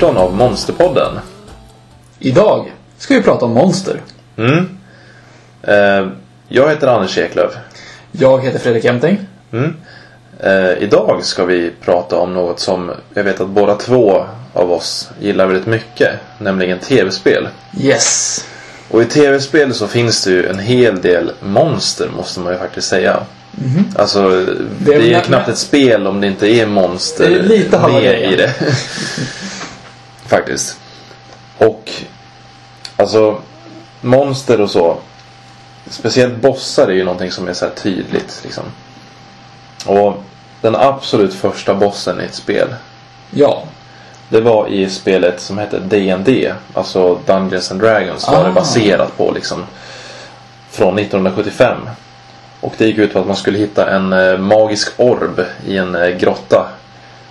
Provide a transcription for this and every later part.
18 av Monsterpodden. Idag ska vi prata om monster. Mm. Eh, jag heter Anders Eklöf. Jag heter Fredrik Jämting. Mm. Eh, idag ska vi prata om något som jag vet att båda två av oss gillar väldigt mycket. Nämligen tv-spel. Yes. Och i tv-spel så finns det ju en hel del monster måste man ju faktiskt säga. Mm -hmm. Alltså, det är, det är ju knappt ett spel om det inte är monster det är lite med i det. Faktiskt. Och alltså monster och så. Speciellt bossar är ju någonting som är så här tydligt liksom. Och den absolut första bossen i ett spel. Ja. Det var i spelet som hette D&D Alltså Dungeons and Dragons var det Ah. baserat på liksom. Från 1975. Och det gick ut på att man skulle hitta en eh, magisk orb i en eh, grotta.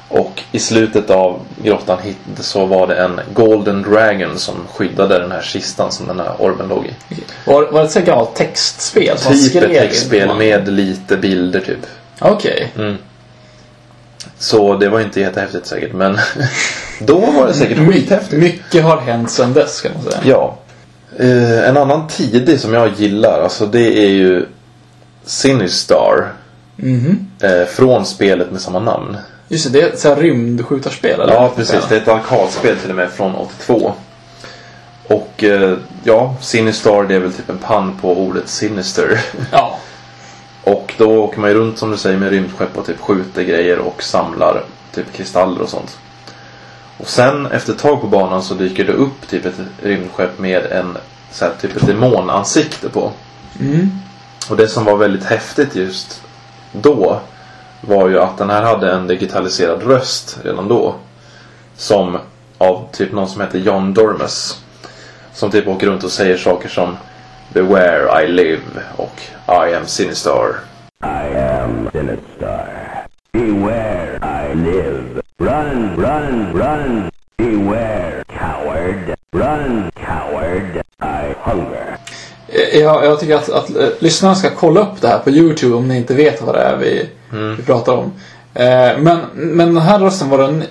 Och i slutet av grottan så var det en Golden Dragon som skyddade den här kistan som den här orben låg i. Var, var det ett så här gammalt textspel? som man Typ skrev ett in textspel med lite bilder typ. Okej. Så det var inte jättehäftigt säkert men då var det säkert skithäftigt. Mycket har hänt sedan dess kan man säga. Ja. Eh, en annan tidig som jag gillar, alltså det är ju Sinistar. Mhm. Eh, från spelet med samma namn. Just det, det är ett så här rymdskjutarspel eller? Ja, precis. Det är ett arkadspel till och med från 82. Och eh, ja, Sinistar det är väl typ en pann på ordet Sinister. Ja. och då åker man ju runt som du säger med rymdskepp och typ skjuter grejer och samlar typ kristaller och sånt. Och sen efter ett tag på banan så dyker det upp typ ett rymdskepp med en så här, typ ett demonansikte på. Mm. Och det som var väldigt häftigt just då var ju att den här hade en digitaliserad röst redan då. Som av typ någon som heter John Dormus. Som typ åker runt och säger saker som Beware I live och I am Sinistar. I am Sinistar. Beware, I live. Run, run, run. Beware, coward. Run, coward. I hunger. Eh, Jag, jag tycker att, att eh, lyssnarna ska kolla upp det här på YouTube om ni inte vet vad det är vi, vi pratar om. Eh, men, men den här rösten, var den...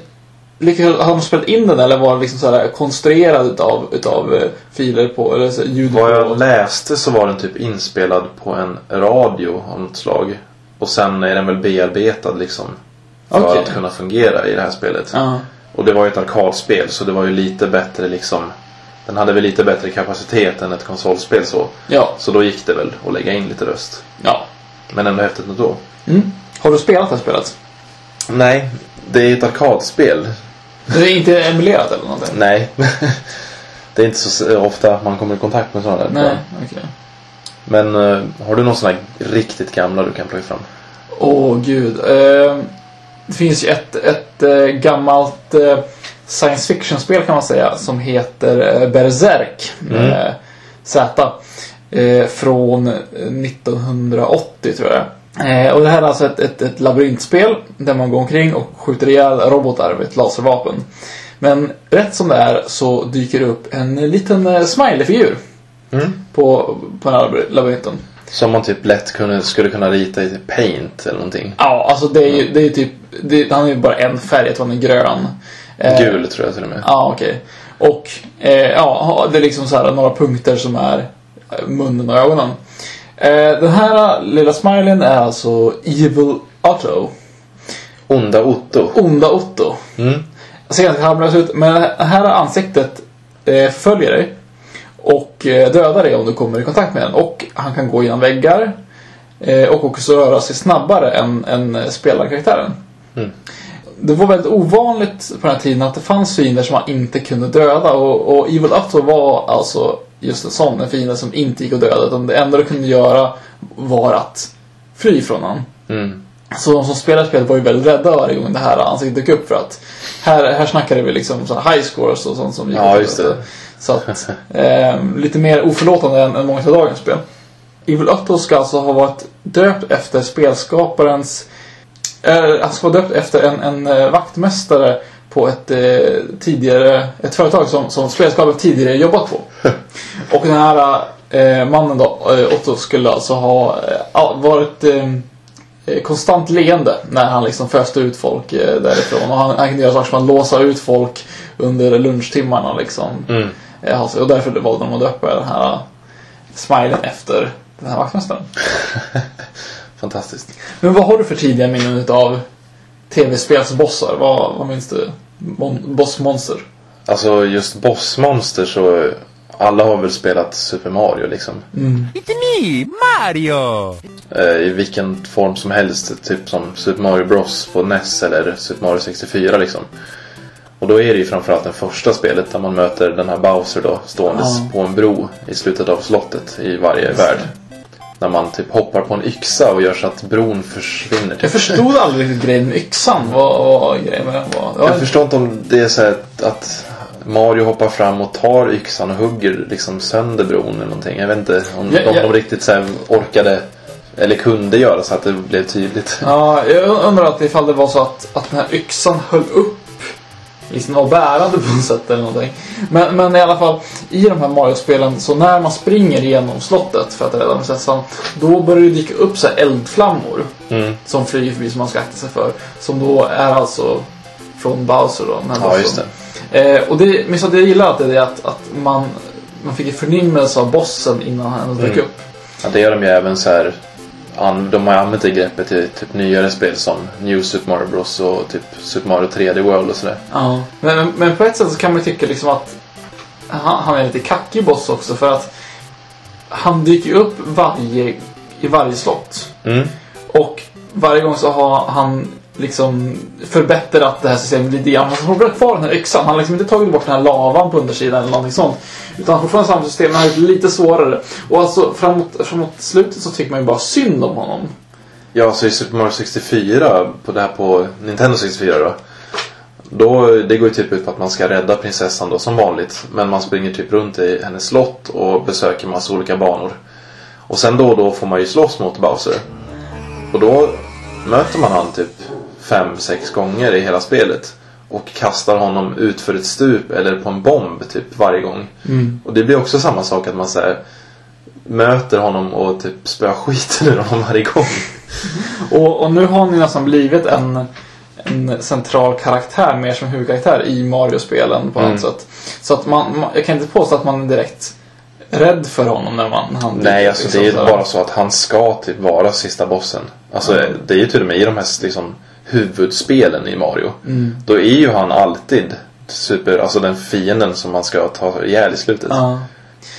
Har de spelat in den eller var den liksom så konstruerad utav, utav eh, filer på, eller så, ljud Vad jag läste så var den typ inspelad på en radio av något slag. Och sen är den väl bearbetad liksom. För Okej. att kunna fungera i det här spelet. Ja. Och det var ju ett arkadspel så det var ju lite bättre liksom Den hade väl lite bättre kapacitet än ett konsolspel så. Ja. Så då gick det väl att lägga in lite röst. ja. Men ändå häftigt ändå. Mm. Har du spelat det här spelet? Nej, det är ett arkadspel. Det är inte emulerat eller någonting? Nej. det är inte så ofta man kommer i kontakt med sådana där. Nej, okej. Men eh, har du någon sån här riktigt gamla du kan plocka fram? Åh gud. Eh, det finns ju ett, ett eh, gammalt eh, science fiction-spel kan man säga som heter Berserk med Z. Från 1980 tror jag eh, Och det här är alltså ett, ett, ett labyrintspel där man går omkring och skjuter ihjäl robotar med ett laservapen. Men rätt som det är så dyker det upp en liten eh, smiley-figur på, på den här labyrinten. Som man typ lätt kunde, skulle kunna rita i paint eller någonting. Ja, alltså det är ju, det är ju typ, det, han är ju bara en färg, jag tror han är grön. Eh, Gul tror jag till och med. Ja, okej. Och eh, ja, det är liksom så här några punkter som är eh, munnen och ögonen. Eh, den här lilla smileyn är alltså Evil Otto. Onda Otto. Onda Otto. Mm. Ser ganska harmlös ut, men det här ansiktet eh, följer dig. Och eh, dödar dig om du kommer i kontakt med den. Och han kan gå genom väggar. Och också röra sig snabbare än, än spelarkaraktären. Mm. Det var väldigt ovanligt på den här tiden att det fanns fiender som man inte kunde döda. Och, och Evil Otto var alltså just en sån, en fiende som inte gick att döda. Utan det enda du kunde göra var att fly från honom. Mm. Så de som spelade spelet var ju väldigt rädda varje gång det här ansiktet dök upp för att här, här snackade vi liksom så här high scores och sånt som gick Ja, just det. Så att, eh, lite mer oförlåtande än, än många av dagens spel. Evil Otto ska alltså ha varit döpt efter spelskaparens... Eh, ska vara döpt efter en, en eh, vaktmästare på ett eh, tidigare... Ett företag som, som spelskaparen tidigare jobbat på. Och den här eh, mannen då, eh, Otto, skulle alltså ha eh, varit... Eh, konstant leende när han liksom föste ut folk därifrån. Och han, han kunde göra saker som att låsa ut folk under lunchtimmarna liksom. Mm. Alltså, Och därför valde de att döpa den här smilen efter den här vaktmästaren. Fantastiskt. Men vad har du för tidiga minnen av tv-spelsbossar? Vad, vad minns du? Mon- bossmonster? Alltså just bossmonster så alla har väl spelat Super Mario liksom. It's me, Mario! Eh, I vilken form som helst. Typ som Super Mario Bros på NES eller Super Mario 64 liksom. Och då är det ju framförallt det första spelet där man möter den här Bowser då ståendes Ja. på en bro i slutet av slottet i varje Just värld. När man typ hoppar på en yxa och gör så att bron försvinner. Jag Typ. förstod aldrig riktigt grejen med yxan. Vad, vad grejen med den var? Ja, Jag förstår inte om det är så här att Mario hoppar fram och tar yxan och hugger liksom sönder bron eller någonting. Jag vet inte om Ja, de, ja. de riktigt så orkade eller kunde göra så att det blev tydligt. Ja, jag undrar att ifall det var så att, att den här yxan höll upp liksom var bärande på något sätt eller någonting. Men, men i alla fall, i de här Mario-spelen så när man springer igenom slottet för att rädda prinsessan, då börjar det dyka upp så eldflammor Mm. som flyger förbi som man ska akta sig för. Som då är alltså från Bowser då, den Ja, just det. Eh, och det, men så det jag gillar att det är att, att man, man fick en förnimmelse av bossen innan han dök Mm. upp. Ja, det gör de ju även så här. An- De har ju använt det greppet i typ nyare spel som New Super Mario Bros och typ Super Mario 3D World och sådär. Ja. Men, men, på ett sätt så kan man tycka liksom att han, han är lite kackig boss också för att han dyker upp varje, i varje slott. Mm. Och varje gång så har han liksom förbättrat det här systemet lite grann. Han har kvar den här yxan. Han har liksom inte tagit bort den här lavan på undersidan eller någonting sånt. Utan har fortfarande samma system, men han har gjort det lite svårare. Och alltså framåt, framåt slutet så tycker man ju bara synd om honom. Ja, så i Super Mario 64, på det här på Nintendo 64 då. Då, det går ju typ ut på att man ska rädda prinsessan då som vanligt. Men man springer typ runt i hennes slott och besöker massa olika banor. Och sen då och då får man ju slåss mot Bowser. Och då möter man han typ fem, sex gånger i hela spelet. Och kastar honom ut för ett stup eller på en bomb typ varje gång. Och det blir också samma sak att man säger möter honom och typ spöar skiten ur honom varje gång. Och, och nu har han ju nästan blivit en, en central karaktär, mer som huvudkaraktär i Mario-spelen på något Mm. sätt. Så att man, man, jag kan inte påstå att man är direkt rädd för honom när man han Nej, alltså det är ju liksom, bara så att han ska typ vara sista bossen. Alltså det är ju till och med i de här liksom huvudspelen i Mario. Då är ju han alltid super, alltså den fienden som man ska ta ihjäl i slutet. Ja.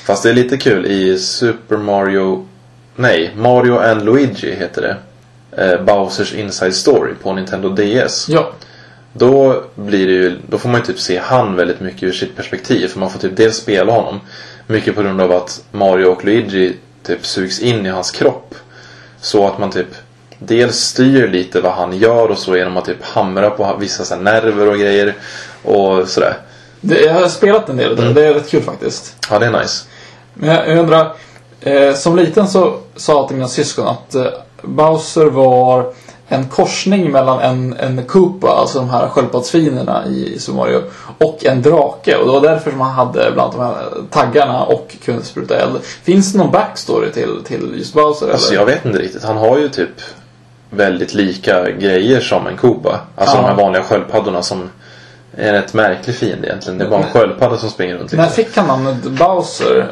Fast det är lite kul i Super Mario, nej, Mario and Luigi heter det. Eh, Bowsers Inside Story på Nintendo DS. ja. Då blir det ju, då får man ju typ se han väldigt mycket ur sitt perspektiv. För man får typ dels spela honom. Mycket på grund av att Mario och Luigi typ sugs in i hans kropp. Så att man typ dels styr lite vad han gör och så genom att typ hamra på vissa så nerver och grejer. Och sådär. Det, jag har spelat en del Mm. det är rätt kul faktiskt. Ja, det är nice. Men jag, jag undrar, eh, som liten så sa alltid mina syskon att eh, Bowser var en korsning mellan en, en Koopa, alltså de här sköldpaddsfienderna i, i Super Mario, och en drake. Och det var därför som han hade bland de här taggarna och kunde spruta eld. Finns det någon backstory till, till just Bowser? Alltså eller? jag vet inte riktigt. Han har ju typ väldigt lika grejer som en Koopa. Alltså Ja. de här vanliga sköldpaddorna som är en rätt märklig fiende egentligen. Det är bara en sköldpadda som springer runt. När Liksom. fick han namnet Bowser?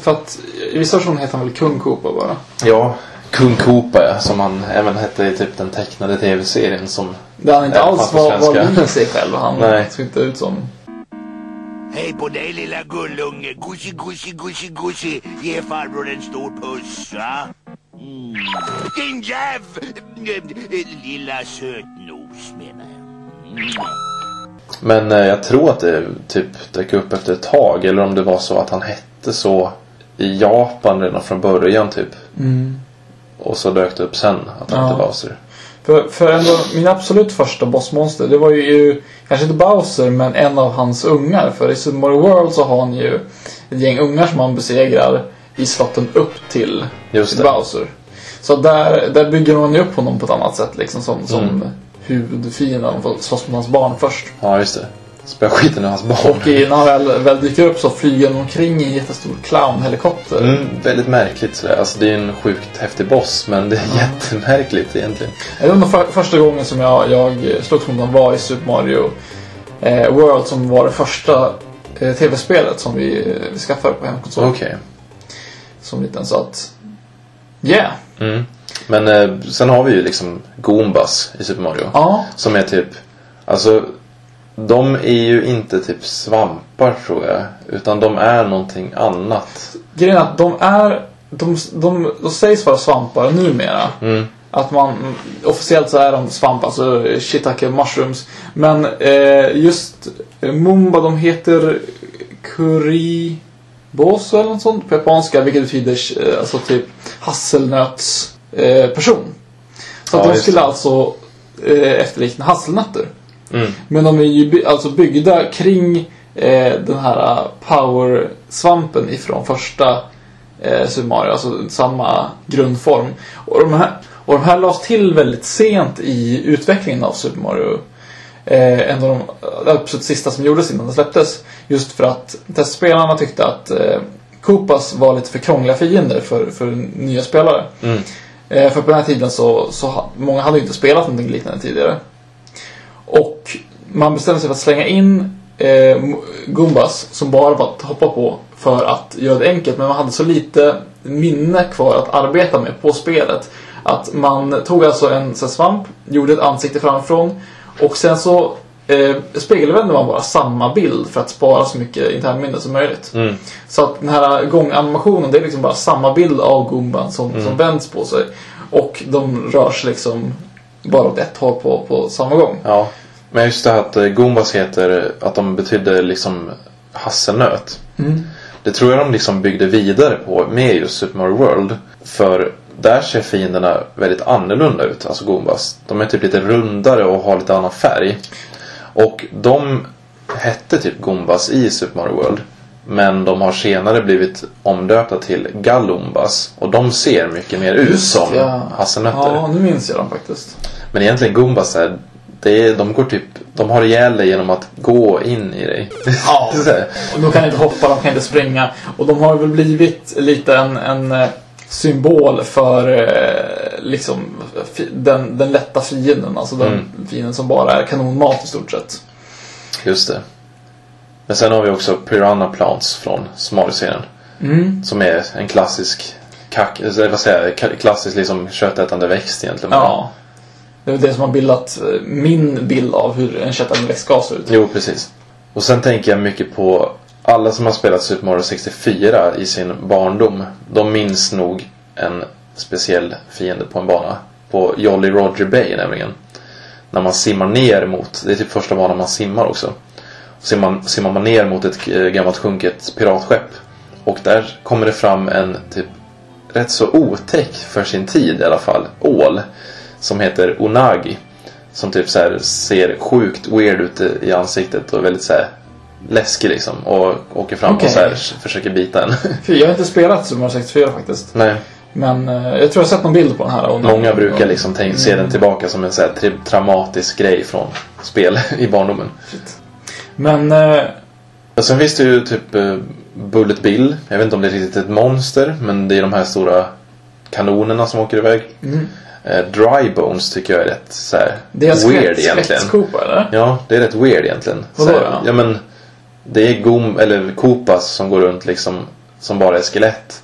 För att i vissa versioner heter han väl Kung Koopa bara? Ja, Kung Koopa ja, som han även hette i typ den tecknade tv-serien som... Där han inte alls var, var lik sig själv. Han Nej. såg inte ut som... Hej på dig lilla gullunge. Gussi, gussi, gussi, gussi. Ge farbror en stor puss, va? Mm. Din jäv... Lilla sötnos, menar jag. Mm. Men eh, jag tror att det typ dök upp efter ett tag. Eller om det var så att han hette så i Japan redan från början typ. Och så dök det upp sen att han Ja. hette Bowser. För, för ändå, min absolut första bossmonster, det var ju kanske inte Bowser, men en av hans ungar. För i Super Mario World så har han ju ett gäng ungar som han besegrar i slotten upp till, Just till. Bowser. Så där, där bygger man ju upp honom på ett annat sätt liksom som, som Mm. huvudfienden. Han får slåss mot hans barn först. Ja, just det. spöa skiten ur hans barn. Och i- när han väl, väl dyker upp så flyger han omkring i en jättestor clownhelikopter. Mm, väldigt märkligt sådär. Alltså det är en sjukt häftig boss men det är jättemärkligt egentligen. Det var nog för, första gången som jag, jag slogs mot honom var i Super Mario eh, World som var det första eh, tv-spelet som vi, eh, vi skaffade på hemkonsol. Okej. Som liten så att... Yeah! Mm. Men eh, sen har vi ju liksom Goombas i Super Mario. Ja, Som är typ, alltså de är ju inte typ svampar tror jag. Utan de är någonting annat. grejen är att de är... De, de, de sägs vara svampar numera. Mm. Att man, officiellt så är de svampar, alltså shiitake mushrooms. Men eh, just Mumba, de heter Kuribosu eller något sånt på japanska. Vilket betyder eh, alltså typ hasselnöts eh, person. Så att Ja, de just skulle det. alltså eh, efterlikna hasselnötter. Mm. Men de är ju by- alltså byggda kring eh, den här eh, power-svampen ifrån första eh, Super Mario. Alltså samma grundform. Och de här, och de här lades till väldigt sent i utvecklingen av Super Mario. Eh, en av de absolut sista som gjordes innan det släpptes. Just för att testspelarna tyckte att eh, Koopas var lite för krångliga fiender för, för nya spelare. Mm. Eh, för på den här tiden så, så många hade inte spelat någonting liknande tidigare. Och man bestämde sig för att slänga in eh, Goombas som bara var att hoppa på för att göra det enkelt. Men man hade så lite minne kvar att arbeta med på spelet. Att man tog alltså en svamp, gjorde ett ansikte framifrån och sen så eh, spegelvände man bara samma bild för att spara så mycket internminne som möjligt. Mm. Så att den här gånganimationen, det är liksom bara samma bild av Goomban som, som vänds på sig. Och de rör sig liksom bara åt ett håll på, på samma gång. Ja. Men just det här att eh, Goombas heter, att de betydde liksom hasselnöt. Mm. Det tror jag de liksom byggde vidare på med just Super Mario World. För där ser fienderna väldigt annorlunda ut, alltså Goombas. De är typ lite rundare och har lite annan färg. Och de hette typ Goombas i Super Mario World. Men de har senare blivit omdöpta till Galumbas. Och de ser mycket mer ut som hasselnötter. Ja, nu minns jag dem faktiskt. Men egentligen Goombas är, det är, de går typ, de har ihjäl dig genom att gå in i dig. Ja. Och de kan inte hoppa, de kan inte springa. Och de har väl blivit lite en, en eh, symbol för eh, liksom den, den lätta fienden. Alltså den Mm. fienden som bara är kanonmat i stort sett. Just det. Men sen har vi också Piranha Plants från Mario-serien. Mm. Som är en klassisk kack, eller vad säger jag, klassisk liksom köttätande växt egentligen. Ja. Det är det som har bildat eh, min bild av hur en köttätande växt ska se ut. Jo, precis. Och sen tänker jag mycket på alla som har spelat Super Mario 64 i sin barndom. De minns nog en speciell fiende på en bana. På Jolly Roger Bay nämligen. När man simmar ner mot, det är typ första banan man simmar också. Simmar, simmar man ner mot ett eh, gammalt sjunket piratskepp. Och där kommer det fram en typ rätt så otäck för sin tid i alla fall, ål. Som heter Onagi. Som typ så här ser sjukt weird ut i- i ansiktet och är väldigt så här läskig liksom. Och åker fram Okej. och så här försöker bita en. För jag har inte spelat Super Mario 64 faktiskt. Nej. Men eh, jag tror jag har sett någon bild på den här. Och Många brukar liksom tänk, se den tillbaka som en så här traumatisk grej från spel i barndomen. Men eh, Och sen finns det ju typ eh, Bullet Bill. Jag vet inte om det är riktigt ett monster. Men det är de här stora kanonerna som åker iväg. mm, Eh, Dry Bones tycker jag är rätt så här, det är weird skvätt- egentligen. skvättskopa eller? Ja, det är rätt weird egentligen. Vadå Så då? Ja men Det är Gom, eller Koopas som går runt liksom Som bara är skelett.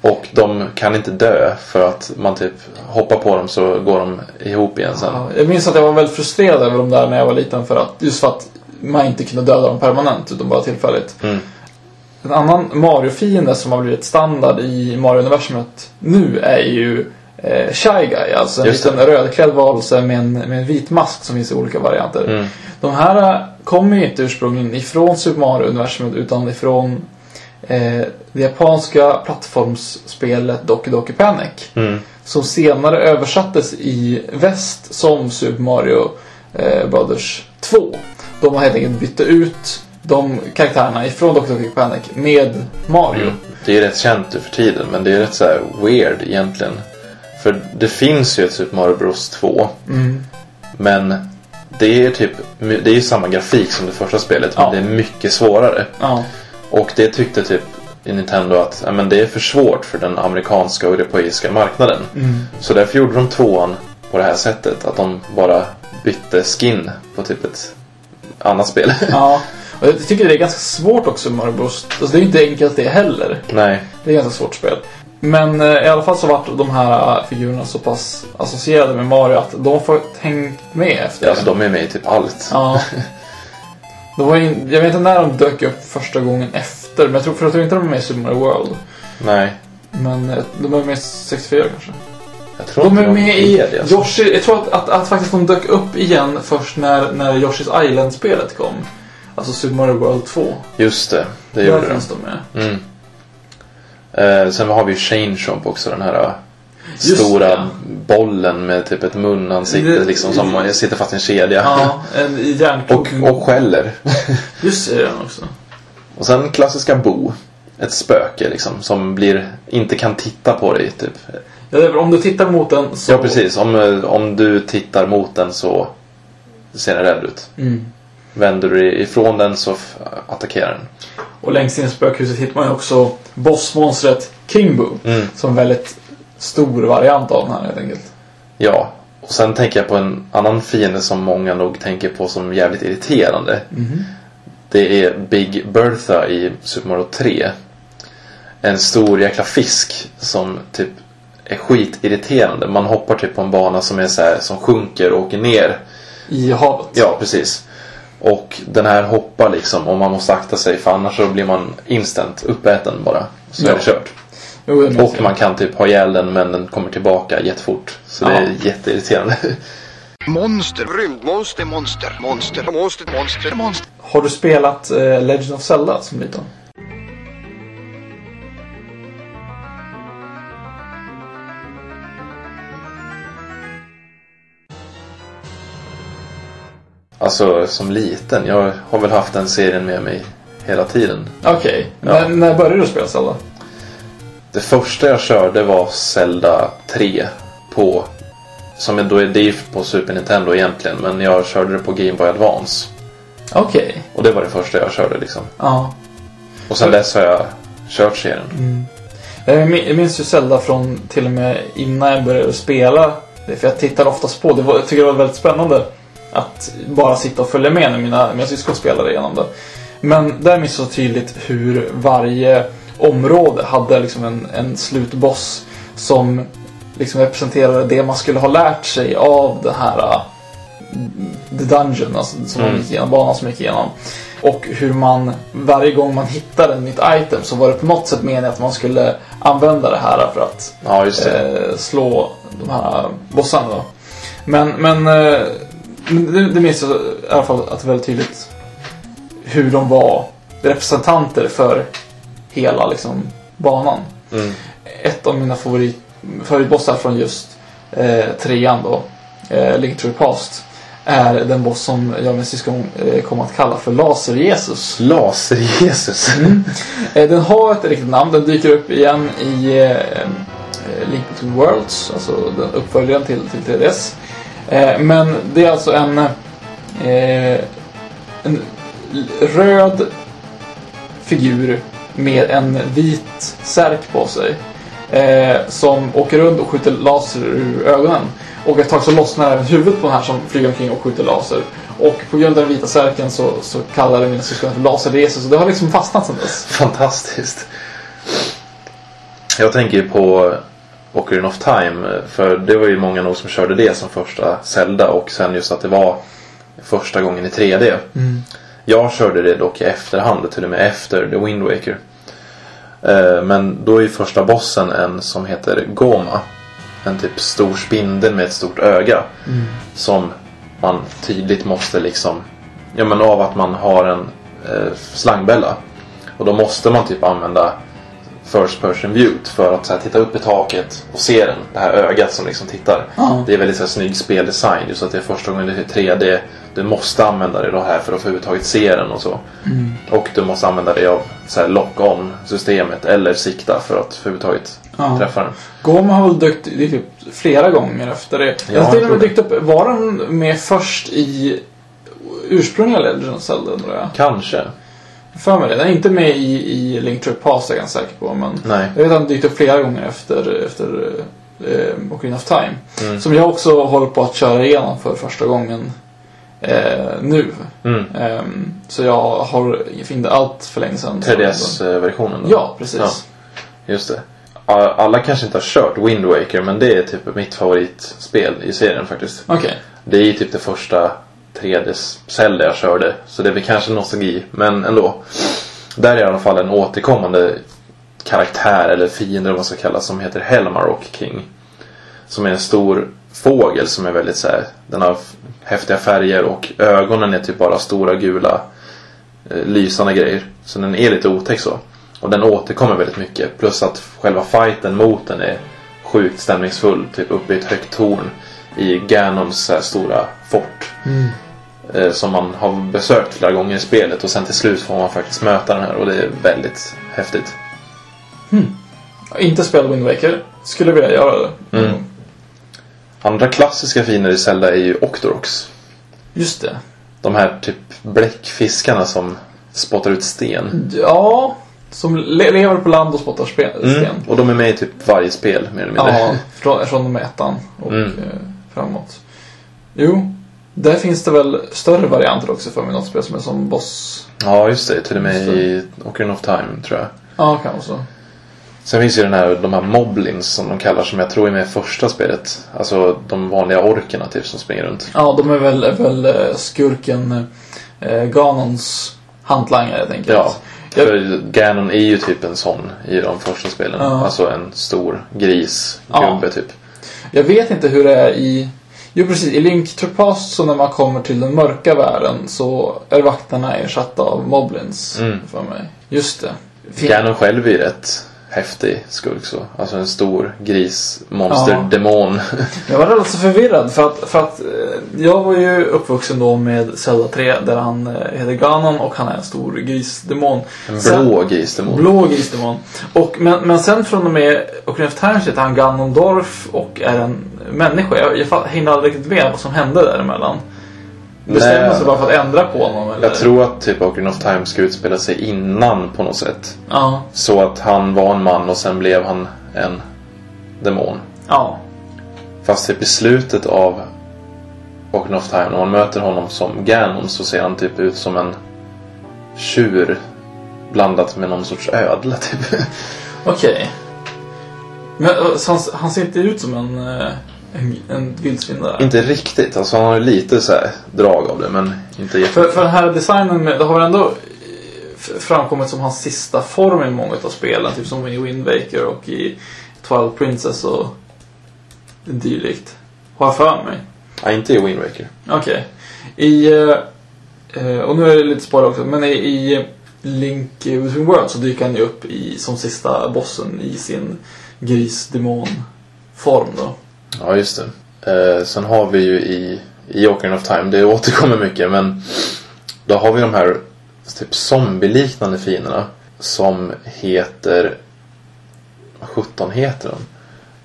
Och de kan inte dö för att man typ hoppar på dem så går de ihop igen sen. Ja, jag minns att jag var väldigt frustrerad över dem där när jag var liten. För att, just för att man inte kunde döda dem permanent utan bara tillfälligt. Mm. En annan Mario-fiende som har blivit standard i Mario-universumet nu är ju eh, Shy Guy. Alltså en Just liten det. rödklädd varelse med en, med en vit mask som finns i olika varianter. Mm. De här eh, kommer ju inte ursprungligen ifrån Super Mario-universumet utan ifrån eh, det japanska plattformsspelet Doki Doki Panic. Mm. Som senare översattes i väst som Super Mario eh, Brothers 2. De har helt enkelt bytt ut de karaktärerna ifrån Doki Doki Panic med Mario. Mm. Det är rätt känt nu för tiden men det är rätt så här weird egentligen. För det finns ju ett Super Mario Bros 2. Mm. Men det är typ, det är ju samma grafik som det första spelet Ja. men det är mycket svårare. Ja. Och det tyckte typ Nintendo att men det är för svårt för den amerikanska och europeiska marknaden. Så därför gjorde de tvåan på det här sättet. Att de bara bytte skin på typ ett annat spel. ja. Och jag tycker det är ganska svårt också med Mario Bros. Alltså, det är inte enkelt det heller. Nej, Det är ett ganska svårt spel. Men eh, i alla fall så vart de här eh, figurerna så pass associerade med Mario att de får hängt med efter alltså de är med i typ allt. Ja. Det var in, jag vet inte när de dök upp första gången efter. Men jag tror, för jag tror inte de var med i Super Mario World. Nej, Men eh, de var med i 64 kanske. jag tror De är med i det, alltså. Yoshi. Jag tror att, att, att faktiskt de dök upp igen först när, när Yoshi's Island-spelet kom. Alltså Super Mario World 2. Just det, det Där gjorde de. finns de med. Mm. Eh, sen har vi ju Shane Shop också, den här eh, Just stora det. bollen med typ ett munansikte liksom som sitter fast i en kedja. Ja, en Och, järnkrok. och skäller. Just det, den också. Och sen klassiska Bo. Ett spöke liksom som blir, inte kan titta på dig typ. Ja, om du tittar mot den så... Ja precis, om, eh, om du tittar mot den så ser den rädd ut. Mm. Vänder du dig ifrån den så attackerar den. Och längst in i spökhuset hittar man ju också bossmonstret King Boo. Mm. Som en väldigt stor variant av den här helt enkelt. Ja, och sen tänker jag på en annan fiende som många nog tänker på som jävligt irriterande. Det är Big Bertha i Super Mario 3. En stor jäkla fisk som typ är skitirriterande. Man hoppar typ på en bana som är så här, som sjunker och åker ner. I havet. Ja, precis. Och den här hoppar liksom och man måste akta sig för annars så blir man instant uppäten bara. Så är Ja. det kört. Jo, det Och man kan typ ha ihjäl den men den kommer tillbaka jättefort. Så det Ja. är jätteirriterande. Monster, rymdmonster, monster, monster, monster, monster, monster. Har du spelat eh, Legend of Zelda som liten? Alltså som liten. Jag har väl haft den serien med mig hela tiden. Okej. Ja. När, när började du spela Zelda? Det första jag körde var Zelda 3 på som då är det på Super Nintendo egentligen men jag körde det på Game Boy Advance. Okej. Och det var det första jag körde liksom. Ja. Och sen dess har jag kört serien. Jag min- jag minns ju Zelda från till och med innan jag började spela det. För jag tittade oftast på det. var- Jag tycker det var väldigt spännande att bara sitta och följa med när mina, mina syskon spelade igenom det. Men där minns jag så tydligt hur varje område hade liksom en, en slutboss som liksom representerade det man skulle ha lärt sig av den här uh, The Dungeon, alltså, som man Mm. gick igenom, banan som gick igenom. Och hur man varje gång man hittade ett nytt item så var det på något sätt meningen att man skulle använda det här för att Ja, det. eh, slå de här bossarna då. Men, men eh, men det, det minns jag i alla fall att väldigt tydligt hur de var representanter för hela liksom, banan. Mm. Ett av mina favorit, favoritbossar från just eh, trean då, eh, Link to the Past, är den boss som jag och min syskon eh, kommer att kalla för Laser-Jesus. Laser-Jesus. Eh, Den har ett riktigt namn. Den dyker upp igen i eh, Link Between Worlds, alltså den uppföljaren till, till 3DS. Eh, men det är alltså en, eh, en röd figur med en vit särk på sig. Eh, som åker runt och skjuter laser ur ögonen. Och ett tag så lossnar även huvudet på den här som flyger omkring och skjuter laser. Och på grund av den vita särken så, så kallar det mina syskon för laserresor. Så det har liksom fastnat sedan dess. Fantastiskt. Jag tänker ju på Ocarina of Time. För det var ju många nog som körde det som första Zelda. Och sen just att det var första gången i 3D. Jag körde det dock i efterhand. Till och med efter The Wind Waker. Eh, Men då är ju första bossen en som heter Goma. En typ stor spindel med ett stort öga. Som man tydligt måste liksom... Ja men av att man har en eh, slangbälla. Och då måste man typ använda First person view för att så här, titta upp i taket och se den. Det här ögat som liksom tittar. Ja. Det är väldigt så här, snygg speldesign. Just att det är första gången det är 3D. Du måste använda det då här för att överhuvudtaget se den och så. Och du måste använda dig av lock-on systemet eller sikta för att överhuvudtaget Ja. träffa den. Goma har väl dykt det är typ flera gånger efter det. Ja, till och jag med tror dykt upp. Var den med först i ursprungliga Legend of Zelda. Kanske. För mig det. Den är inte med i, i Link to the Past är jag ganska säker på. Men Nej. jag vet att den dykt upp flera gånger efter, efter eh, Ocarina of Time. Mm. Som jag också håller på att köra igenom för första gången eh, nu. Mm. Ehm, så jag har inte allt för länge sedan. 3DS-versionen då? Ja, precis. Ja. Just det. Alla kanske inte har kört Wind Waker men det är typ mitt favoritspel i serien faktiskt. Okej. Det är typ det första 3D-Zelda jag körde. Så det är väl kanske nostalgi, men ändå. Där är i alla fall en återkommande karaktär eller fiende eller vad man ska kalla som heter Helmarok King. Som är en stor fågel som är väldigt så här, den har häftiga färger och ögonen är typ bara stora gula eh, lysande grejer. Så den är lite otäck så. Och den återkommer väldigt mycket. Plus att själva fighten mot den är sjukt stämningsfull. Typ uppe i ett högt torn i Ganons stora fort. Mm som man har besökt flera gånger i spelet och sen till slut får man faktiskt möta den här och det är väldigt häftigt. Inte spelat Wind Waker. Skulle vilja göra det. Mm. Andra klassiska fiender i Zelda är ju Octoroks. Just det. De här typ bläckfiskarna som spottar ut sten. Ja. Som le- lever på land och spottar spe- sten. Mm. Och de är med i typ varje spel mer eller mindre. Ja, från, från och med ettan och Mm. eh, framåt. Jo, där finns det väl större varianter också för mig. Något spel som är som boss. Ja, just det. Till och med i Ocarina of Time tror jag. Ja, kan vara så. Sen finns ju den här, de här moblins som de kallar som jag tror är med i första spelet. Alltså de vanliga orkerna typ som springer runt. Ja, de är väl, väl eh, skurken eh, Ganons hantlangare helt enkelt. Ja. Jag- För Ganon är ju typ en sån i de första spelen. Ja. Alltså en stor gris, Ja. gubbe typ. Jag vet inte hur det är i... Jo precis, i Link to Past så när man kommer till den mörka världen så är vakterna ersatta av Moblins Mm. för mig. Just det. Fin- Ganon själv är rätt häftig skurk så. Alltså en stor gris, monster, demon. Jag var rätt så förvirrad för att, för att eh, jag var ju uppvuxen då med Zelda 3 där han eh, heter Ganon och han är en stor grisdemon. En blå grisdemon. Blå grisdemon. Och, men, men sen från och med Ocarina of Time heter han Ganondorf och är en människa. Jag, jag hängde aldrig riktigt med vad som hände däremellan. Man sig bara för att ändra på honom eller? Jag tror att typ Ocarina of Time ska utspela sig innan på något sätt. Ja. Så att han var en man och sen blev han en demon. Ja. Fast typ i slutet av Ocarina of Time när man möter honom som Ganon så ser han typ ut som en tjur blandat med någon sorts ödla typ. Okej. Men eh, han, han ser inte ut som en, eh, en, en vildsvinare? inte riktigt, alltså han har lite så här drag av det men inte jätte... För, för den här designen, med, det har ändå eh, framkommit som hans sista form i många av spelen. Typ som i Wind Waker och i Twilight Princess och dylikt. Har jag för mig. Ja, inte i Wind Waker. Okej. I... eh, eh, och nu är det lite spoiler också, men i, i Link Between Worlds så dyker han ju upp i, som sista bossen i sin grisdemon-form då. Ja, just det. Eh, sen har vi ju i, i Ocarina of Time, det återkommer mycket men då har vi de här typ zombie-liknande fienderna som heter... Vad sjutton heter de?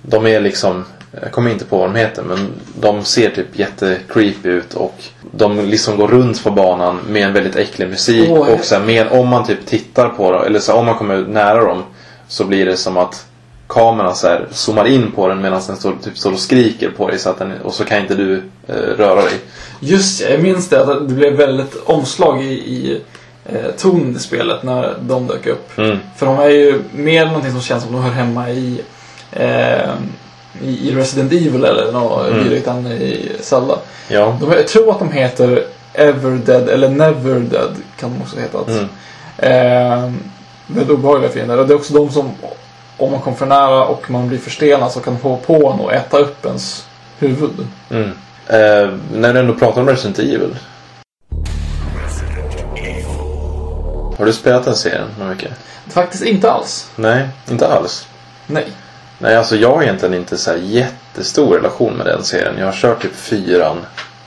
De är liksom, jag kommer inte på vad de heter men de ser typ jättecreepy ut och de liksom går runt på banan med en väldigt äcklig musik jag- och så här, med, om man typ tittar på dem eller så här, om man kommer nära dem så blir det som att kameran så här zoomar in på den medan den står, typ står och skriker på dig så att den, och så kan inte du eh, röra dig. Just ja, jag minns det. Att det blev väldigt omslag i, i eh, tonen i spelet när de dök upp. Mm. För de är ju mer någonting som känns som de hör hemma i, eh, i, Resident Evil eller något Mm. dylikt i Zelda. Ja. De, jag tror att de heter Everdead eller Never Dead kan de också heta. Mm. Eh, väldigt obehagliga fiender. Och det är också de som, om man kommer för nära och man blir förstelnad så kan hoppa på en och äta upp ens huvud. Mm. Eh, när du ändå pratar om Resident Evil. Har du spelat den serien någon mycket? Faktiskt inte alls. Nej, inte alls. Nej. Nej, alltså jag har egentligen inte så här jättestor relation med den serien. Jag har kört typ fyran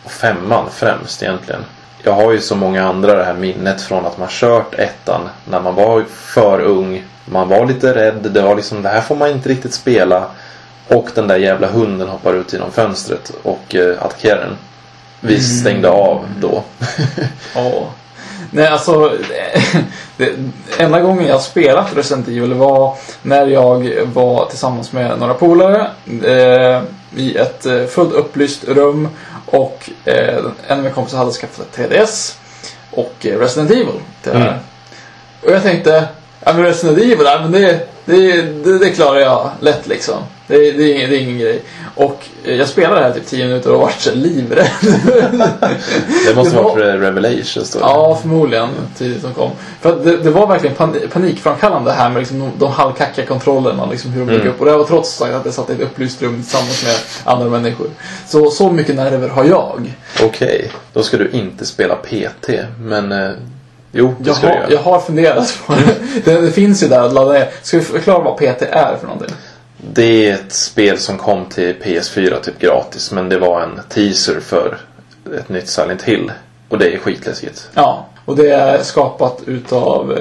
och femman främst egentligen. Jag har ju så många andra det här minnet från att man kört ettan när man var för ung. Man var lite rädd. Det var liksom, det här får man inte riktigt spela. Och den där jävla hunden hoppar ut genom fönstret och eh, attackerar den. vi stängde av då. Ja. Nej, alltså. Det, enda gången jag spelat Resident Evil var när jag var tillsammans med några polare eh, i ett eh, fullt upplyst rum och eh, en av mina kompisar hade skaffat ett TDS och eh, Resident Evil till det här. Mm. Och jag tänkte, men Resident Evil, ja, men det, det, det, det klarar jag lätt liksom. Det, det, är ingen- det är ingen grej. Och eh, jag spelade det här typ 10 minuter och vart så livrädd. Det måste Det vara var- för Revelations då. Ja, förmodligen. Tidigt som kom. För det, det var verkligen pan panikframkallande här med liksom de, de halvkackiga kontrollerna. Liksom hur de Mm. upp. Och det var trots sagt att jag satt i ett upplyst rum tillsammans med andra människor. Så, så mycket nerver har jag. Okej, då ska du inte spela PT. Men eh, jo, det Jag ska har, göra. jag har funderat på det. det. Det finns ju där att ladda ner. Ska vi förklara vad PT är för någonting? Det är ett spel som kom till PS4 typ gratis. Men det var en teaser för ett nytt Silent Hill. Och det är skitläskigt. Ja, och det är skapat utav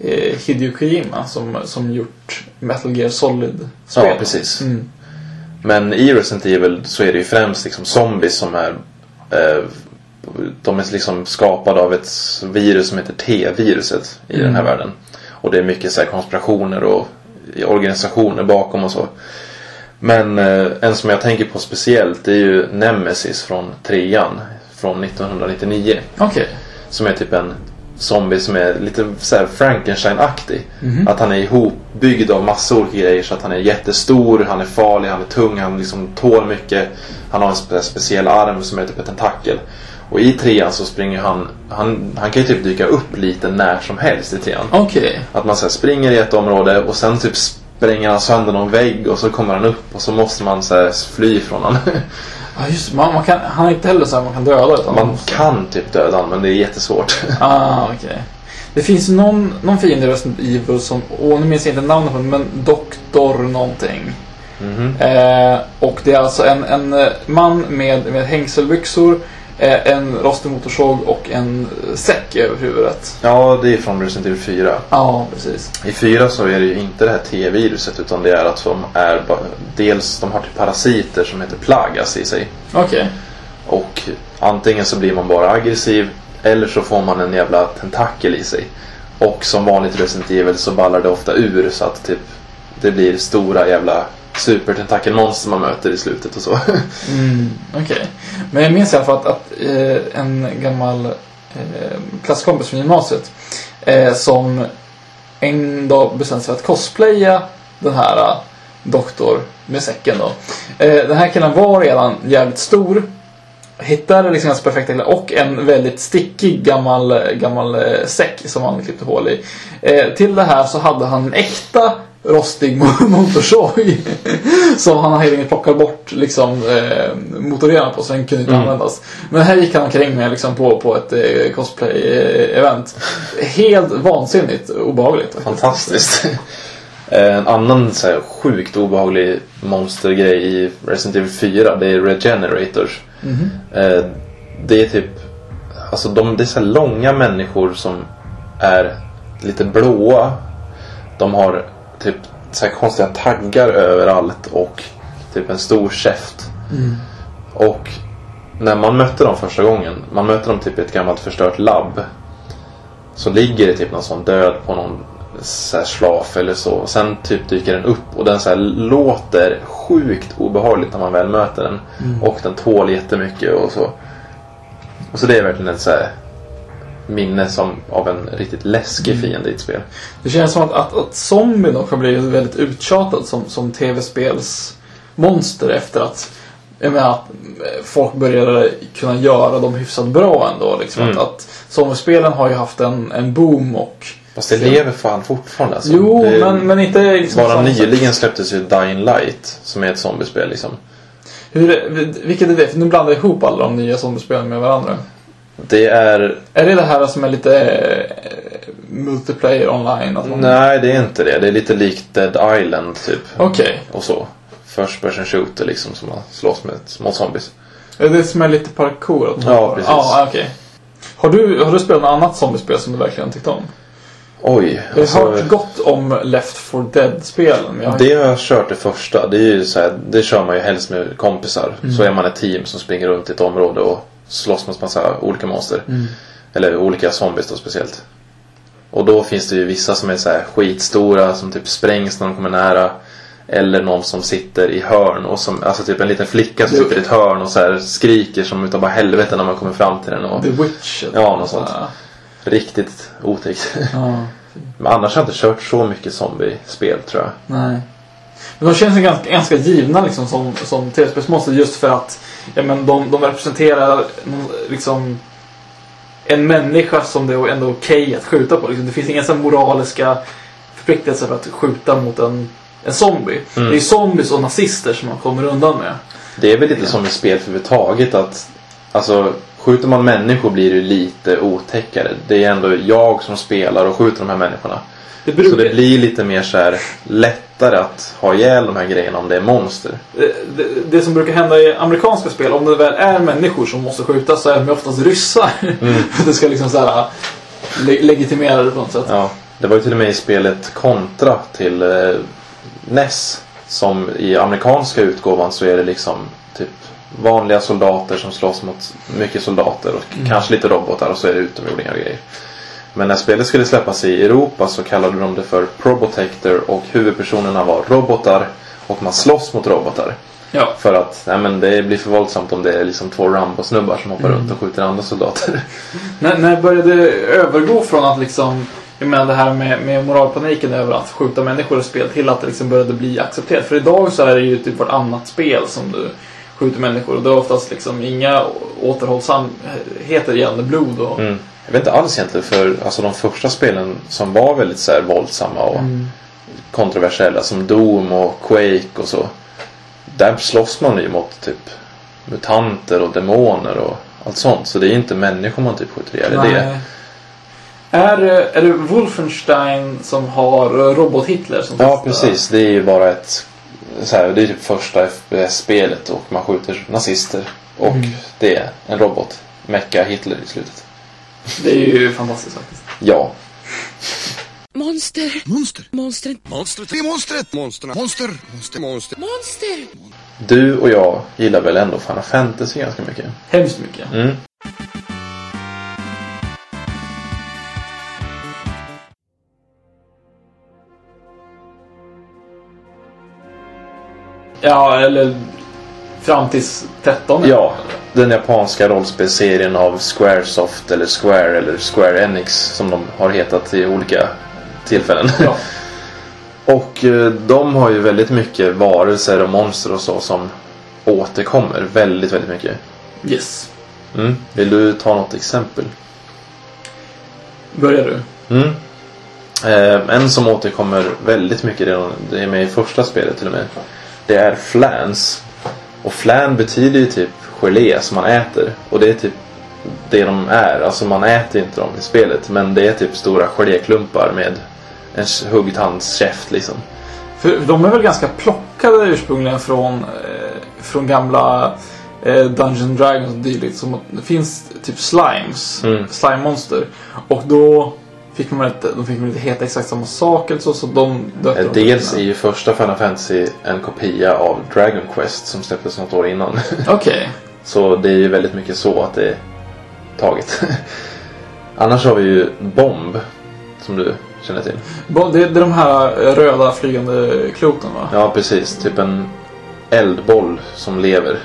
eh, Hideo Kojima som, som gjort Metal Gear Solid-spel. Ja, precis. Mm. Men i Resident Evil så är det ju främst liksom zombies som är eh, De är liksom skapade av ett virus som heter T-viruset i den här världen. Och det är mycket så konspirationer och organisationer bakom och så. Men eh, en som jag tänker på speciellt det är ju Nemesis från trean från 1999. Okej. Som är typ en zombie som är lite så Frankenstein-aktig. Att han är ihopbyggd av massa olika grejer så att han är jättestor, han är farlig, han är tung, han liksom tål mycket. Han har en spe- speciell arm som är typ en tentakel. Och i trean så springer han, han, han kan ju typ dyka upp lite när som helst i trean. Okej. Att man så här springer i ett område och sen typ spränger han sönder någon vägg och så kommer han upp och så måste man så här fly från honom. Ja, just man, man kan, Han är inte heller så här man kan döda utan Man kan typ döda honom men det är jättesvårt. Ah, okej. Det finns någon, någon fiende i Resident Evil som, åh nu minns jag inte namnet på men Doktor någonting. Mhm. Eh, och det är alltså en, en eh, man med, med hängselbyxor, en rostig motorsåg och en eh, säck över huvudet. Ja, det är från Resident Evil 4. Ja, precis. I 4 så är det ju inte det här T-viruset utan det är att de är dels de har typ parasiter som heter plagas i sig. Okej. Och antingen så blir man bara aggressiv eller så får man en jävla tentakel i sig. Och som vanligt Resident Evil så ballar det ofta ur så att typ det blir stora jävla supertentakelmonster man möter i slutet och så. Mm, Okej. Men jag minns i alla fall att, att eh, en gammal eh, klasskompis från gymnasiet eh, som en dag bestämde sig för att cosplaya den här eh, doktor med säcken då. Eh, den här killen var redan jävligt stor. Hittade liksom hans perfekta kläder och en väldigt stickig gammal, gammal eh, säck som han klippte hål i. Eh, till det här så hade han en äkta rostig mo- motorsåg. som han helt enkelt plockade bort liksom, eh, motorerna på så den kunde inte användas. Men här gick han omkring med liksom, på, på ett eh, cosplay-event. Helt vansinnigt obehagligt. Fantastiskt. En annan så här sjukt obehaglig monstergrej i Resident Evil 4 det är Regenerators. Eh, Det är typ Alltså de, det är så långa människor som är lite blåa. De har typ så här konstiga taggar överallt och typ en stor käft. Och när man mötte dem första gången, man mötte dem typ i ett gammalt förstört labb. Så ligger det typ någon sån död på någon så slaf eller så. Sen typ dyker den upp och den så låter sjukt obehagligt när man väl möter den. Och den tål jättemycket och så. Och så det är verkligen ett så här minne som av en riktigt läskig fiende i ett spel. Det känns som att, att, att zombien också har blivit väldigt uttjatad som, som tv-spelsmonster efter att jag menar, att folk började kunna göra dem hyfsat bra ändå. Liksom. Mm. Att, att zombiespelen har ju haft en, en boom och... Fast det lever fan fortfarande alltså. Jo, det, men, men inte liksom... Bara nyligen släpptes ju Dying Light som är ett zombiespel liksom. Hur, vilket är det? För nu blandar jag ihop alla de nya zombiespelen med varandra. Det är... Är det det här som är lite eh, multiplayer online? Att man... Nej, det är inte det. Det är lite likt Dead Island typ. Okej. Och så. First person shooter liksom som man slåss med mot zombies. Är det som är lite parkour? Att Ja, precis. Ja, okej. Har du, har du spelat något annat zombiespel som du verkligen tyckte om? Oj. Jag har Alltså, hört gott om Left 4 Dead-spelen. jag det har jag kört det första. Det är ju så här, det kör man ju helst med kompisar. Mm. Så är man ett team som springer runt i ett område och slåss mot massa olika monster. Mm. Eller olika zombies då speciellt. Och då finns det ju vissa som är så här skitstora som typ sprängs när de kommer nära. Eller någon som sitter i hörn och som, alltså typ en liten flicka som sitter i ett hörn och så här skriker som utav bara helvete när man kommer fram till den. Och The Witch. Ja, något sånt. Ja. riktigt otäckt. Ja. Men annars har jag inte kört så mycket zombie-spel tror jag. Nej. Men de känns ganska, ganska givna liksom som, som tv-spelsmonster just för att ja, men de, de representerar liksom en människa som det är ändå okej att skjuta på. Liksom. Det finns inga så moraliska förpliktelser för att skjuta mot en, en zombie. Mm. Det är zombies och nazister som man kommer undan med. Det är väl lite som i spel överhuvudtaget att Alltså skjuter man människor blir det lite otäckare. Det är ändå jag som spelar och skjuter de här människorna. Det, Så brukar, det blir lite mer så här lättare att ha ihjäl de här grejerna om det är monster. det, det, det som brukar hända i amerikanska spel, om det väl är människor som måste skjutas så är de oftast ryssar. Mm. det ska liksom så här, le- legitimera det på något sätt. Ja, det var ju till och med i spelet Contra till eh, NES. Som i amerikanska utgåvan så är det liksom typ vanliga soldater som slåss mot mycket soldater och kanske lite robotar och så är det utomjordingar och grejer. Men när spelet skulle släppas i Europa så kallade de det för Probotector och huvudpersonerna var robotar och man slåss mot robotar. Ja. För att nej, men det blir för våldsamt om det är liksom två Rambo-snubbar som hoppar runt och skjuter andra soldater. När, när började det övergå från att liksom jag menar det här med, med moralpaniken över att skjuta människor i spel till att det liksom började bli accepterat. För idag så är det ju typ vartannat spel som du skjuter människor och det är oftast liksom inga återhållsamheter gällande blod och... Mm. Jag vet inte alls egentligen för alltså, de första spelen som var väldigt så här, våldsamma och kontroversiella som Doom och Quake och så. Där slåss man ju mot typ mutanter och demoner och allt sånt. Så det är inte människor man typ skjuter ihjäl. Är det. Nej. Är, det- är det Wolfenstein som har Robot-Hitler som Ja precis. Det är ju bara ett så här, det är typ första FPS-spelet och man skjuter nazister. Och det är en robot. Mecka Hitler i slutet. Det är ju fantastiskt faktiskt. Ja. Monster. Monster. Monster. Monstret. Det är monstret. Monster. Monster. Monster. Monster. Monster. Du och jag gillar väl ändå Final Fantasy ganska mycket. Hemskt mycket. Mm. Ja, eller fram tills 13. Ja, den japanska rollspelserien av Squaresoft eller Square eller Square Enix som de har hetat i olika tillfällen. Ja. och eh, de har ju väldigt mycket varelser och monster och så som återkommer väldigt, väldigt mycket. Yes. Mm. Vill du ta något exempel? Börjar du? Mm. Eh, en som återkommer väldigt mycket redan, det är med i första spelet till och med. Det är flans. Och flan betyder ju typ gelé som man äter. Och det är typ det de är. Alltså man äter inte dem i spelet. Men det är typ stora geléklumpar med en huggtandskäft liksom. För de är väl ganska plockade ursprungligen från, eh, från gamla eh, Dungeon Dragons och dylikt. Som det finns typ slimes, Mm. slime-monster. Och då fick man inte, de fick man inte heta exakt samma sak eller så, så de döpte Eh, Dels är ju första Final Fantasy en kopia av Dragon Quest som släpptes något år innan. Okej. Så det är ju väldigt mycket så att det är taget. Annars har vi ju Bomb. Som du känner till. Bo- Det, det är de här röda flygande kloten va? Ja precis, typ en eldboll som lever.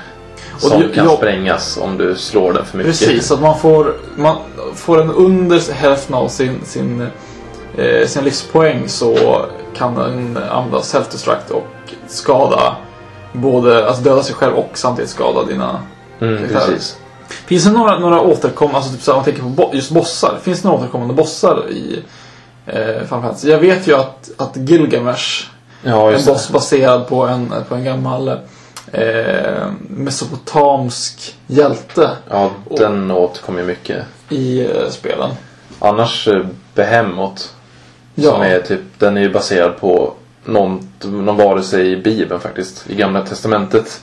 Som det- kan ja. sprängas om du slår den för mycket. Precis, att man får, man får en under hälften av sin, sin, eh, sin livspoäng så kan den använda self-destruct och skada både, alltså döda sig själv och samtidigt skada dina... Mm, precis. Finns det några, några återkommande, alltså typ så här, man tänker på bo, just bossar, finns det några återkommande bossar i eh, Final Fantasy? Jag vet ju att, att Gilgamesh, Ja, en boss det. baserad på en, på en gammal eh, mesopotamsk hjälte Ja, den återkommer ju mycket. i eh, spelen. Annars eh, Behemoth. Ja. Som är typ, den är ju baserad på någon, någon varelse i Bibeln faktiskt. I Gamla Testamentet.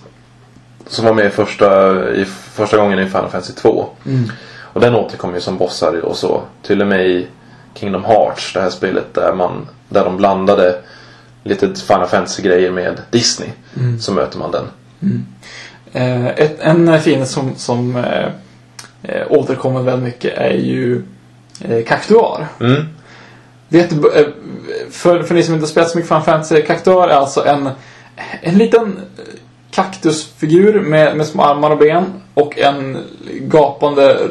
Som var med i första, i första gången i Final Fantasy 2. Mm. Och den återkommer ju som bossar och så. Till och med i Kingdom Hearts, det här spelet där man där de blandade lite Final Fantasy-grejer med Disney. Mm. Så möter man den. Eh, ett, en fiende som, som eh, eh, återkommer väldigt mycket är ju eh, Kaktuar. Mm. Vet du, eh, för, för ni som inte spelat så mycket Final Fantasy, Kaktuar är alltså en, en liten kaktusfigur med, med små armar och ben och en gapande... eh,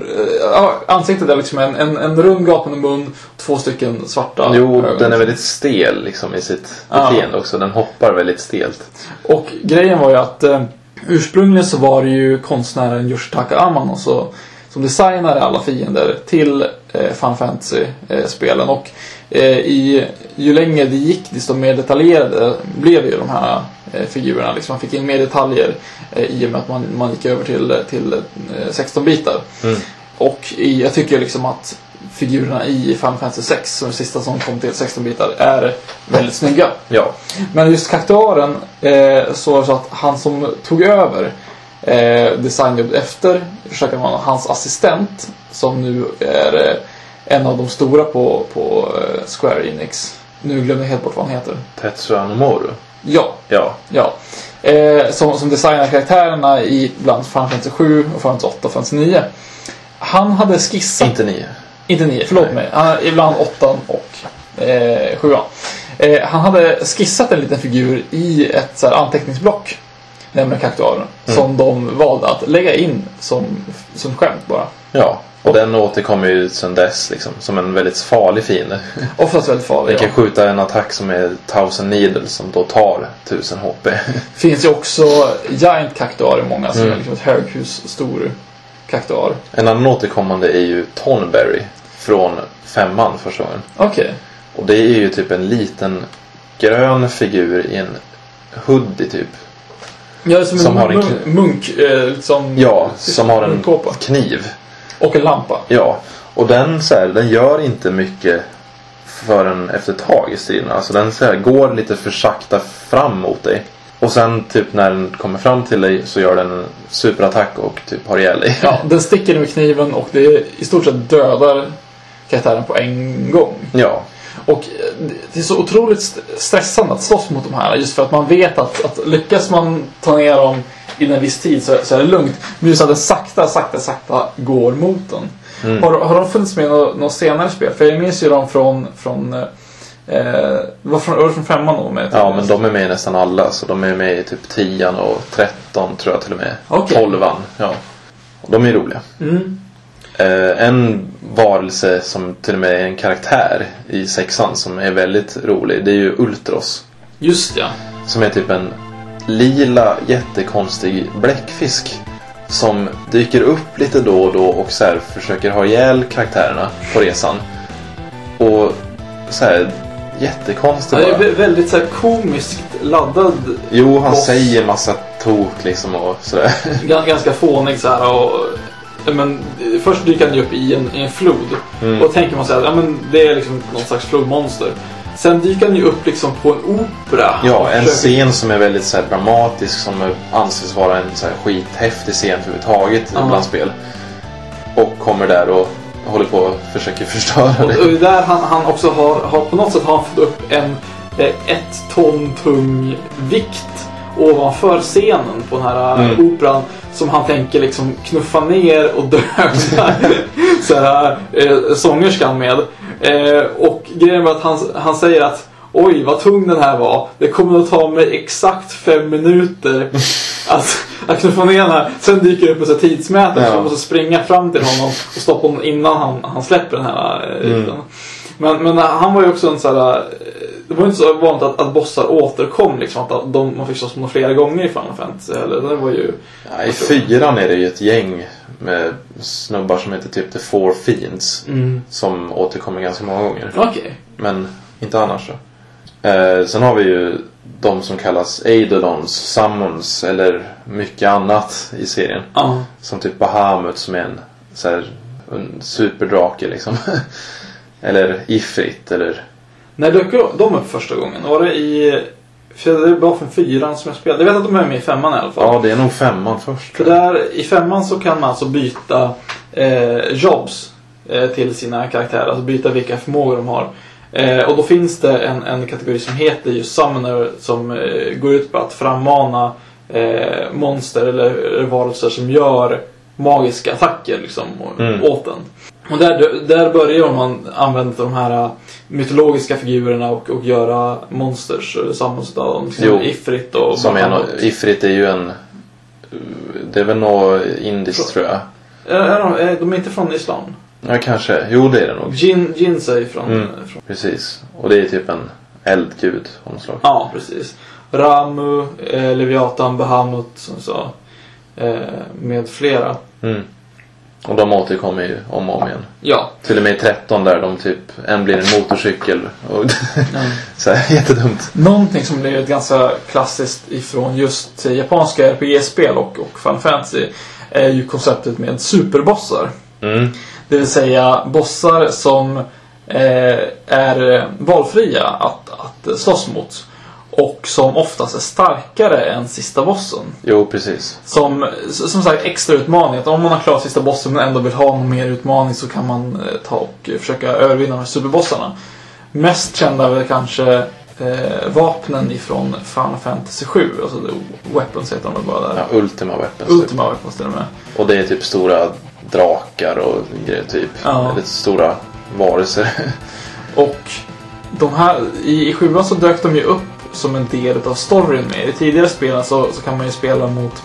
Ja, ansiktet är liksom en, en, en rund gapande mun två stycken svarta Jo, ögon. den är väldigt stel liksom i sitt beteende också. Den hoppar väldigt stelt. Och grejen var ju att eh, ursprungligen så var det ju konstnären Yoshitaka Amano så, som designade alla fiender till eh, Final Fantasy-spelen. och eh, i, ju längre det gick desto mer detaljerade blev ju de här eh, figurerna. Liksom man fick in mer detaljer eh, i och med att man, man gick över till, till eh, 16-bitar. Mm. Och i, jag tycker liksom att figurerna i Final Fantasy 6, som är den sista som kom till 16-bitar, är väldigt snygga. Ja. Men just kaktuaren eh, så var det så att han som tog över eh, designjobbet efter försöker man hans assistent som nu är eh, en av de stora på, på eh, Square Enix. Nu glömde jag helt bort vad han heter. Tetsuya Nomoro. Ja, Ja. ja. Eh, som, som designar karaktärerna i bland Final Fantasy 7 och Final Fantasy 8 och Fantasy 9. Han hade skissat Inte ni. inte nio, förlåt Nej. mig. Han, ibland åttan och eh. Eh, han hade skissat en liten figur i ett så här, anteckningsblock. Nämligen kaktuaren. Som de valde att lägga in som, som skämt bara. Ja. Och den återkommer ju sedan dess liksom. Som en väldigt farlig fiende. Oftast väldigt farlig. Den kan Ja. skjuta en attack som är 1000 needles som då tar 1000 HP. Finns ju också giant kaktuar i många som Mm. är liksom ett höghus stor kaktuar. En annan återkommande är ju Tonberry. Från femman första gången. Okej. Och det är ju typ en liten grön figur i en hoodie typ. Ja, som, Som en har en munk, eh, som, Ja, som har en munkkåpa. kniv. Och en lampa. Ja, och den, så här, den gör inte mycket förrän efter ett tag i striden. Alltså den så här, går lite för sakta fram mot dig. Och sen typ när den kommer fram till dig så gör den en superattack och typ har ihjäl dig. Ja, den sticker med kniven och det i stort sett dödar karaktären på en gång. ja. Och eh, det är så otroligt st- stressande att slåss mot de här. Just för att man vet att, att lyckas man ta ner dem inom en viss tid så, så är det lugnt. Men just att den sakta, sakta, sakta går mot den. Mm. Har, har de funnits med i något, något senare spel? För jag minns ju dem från... från eh, det var från, var det från femman då med? Ja, men de är med i nästan alla. Så de är med i typ 10 och 13 tror jag till och med. Okej. 12 ja. De är roliga. Mm. Eh, en varelse som till och med är en karaktär i sexan som är väldigt rolig. Det är ju Ultros. Just ja. Som är typ en lila jättekonstig bläckfisk. Som dyker upp lite då och då och så här försöker ha ihjäl karaktärerna på resan. Och så här jättekonstig Han är bara. vä- väldigt så här, komiskt laddad. Jo, han boss. säger massa tok liksom och sådär. Gan- Ganska fånig så här och... Men, först dyker han ju upp i en, i en flod. Mm. Och tänker man så här, ja men det är liksom någon slags flodmonster. Sen dyker han ju upp liksom på en opera. Ja, Och en försöker- scen som är väldigt så här, dramatisk som anses vara en så här, skithäftig scen överhuvudtaget bland spel. Och kommer där och håller på och försöker förstöra Och, och det. är där han, han också har, har, på något sätt har han fått upp en eh, ett ton tung vikt ovanför scenen på den här eh, Mm. operan som han tänker liksom knuffa ner och döda så här, eh, sångerskan med. Eh, och grejen var att han, han säger att Oj, vad tung den här var. Det kommer att ta mig exakt fem minuter att, att knuffa ner den här. Sen dyker det upp en sån tidsmätare så Ja. man måste springa fram till honom och stoppa honom innan han, han släpper den här eh, Mm. Men, men han var ju också en sån här... Det var inte så vanligt att, att bossar återkom liksom. Att de, man fick slåss mot flera gånger i Final Fantasy. Eller, det var ju... Ja, I fyran är det ju ett gäng med snubbar som heter typ The Four Fiends. Mm. Som återkommer ganska många gånger. Okej. Men inte annars så. Eh, sen har vi ju de som kallas Eidolons, Summons eller mycket annat i serien. Ja. Som typ Bahamut som är en, så här, en superdrake liksom. eller Ifrit eller... När dök de upp första gången? Var det i... För det var från fyran som jag spelade. Jag vet att de är med i femman i alla fall. Ja, det är nog femman först. För där i femman så kan man alltså byta eh, jobs eh, till sina karaktärer. Alltså byta vilka förmågor de har. Eh, och då finns det en, en kategori som heter just Summoner som eh, går ut på att frammana eh, monster eller varelser som gör magiska attacker liksom Mm. åt den. Och där, där börjar man använda de här äh, mytologiska figurerna och, och göra monsters tillsammans utav dem. Till Jo. Ifrit och Som är no, Ifrit är ju en... Det är väl något indiskt tror jag. Är, är de, är inte från Islam? Ja, kanske. Jo, det är det nog. Jin, Jins är från, Mm. från... Precis. Och det är typ en eldgud av något slag. Ja, precis. Ramu, eh, Leviathan, Bahamut som sa. Eh, med flera. Mm. Och de återkommer ju om och om igen. Ja. Till och med i 13 där de typ, en blir en motorcykel. Och så här, jättedumt. Någonting som blev ganska klassiskt ifrån just japanska RPG-spel och, och Final Fantasy är ju konceptet med superbossar. Mm. Det vill säga bossar som eh, är valfria att, att slåss mot. Och som oftast är starkare än sista bossen. Jo, precis. Som, som sagt, extra utmaning. Att om man har klarat sista bossen men ändå vill ha någon mer utmaning så kan man eh, ta och eh, försöka övervinna de här superbossarna. Mest kända är väl kanske eh, vapnen ifrån Final Fantasy 7. Alltså Weapons heter de väl bara där. Ja, Ultima Weapons. Ultima Weapons till och med. Och det är typ stora drakar och grejer typ. Ja. Lite stora varelser. Och de här, i, i sjuan så dök de ju upp som en del av storyn med. I tidigare spelen så, så kan man ju spela mot,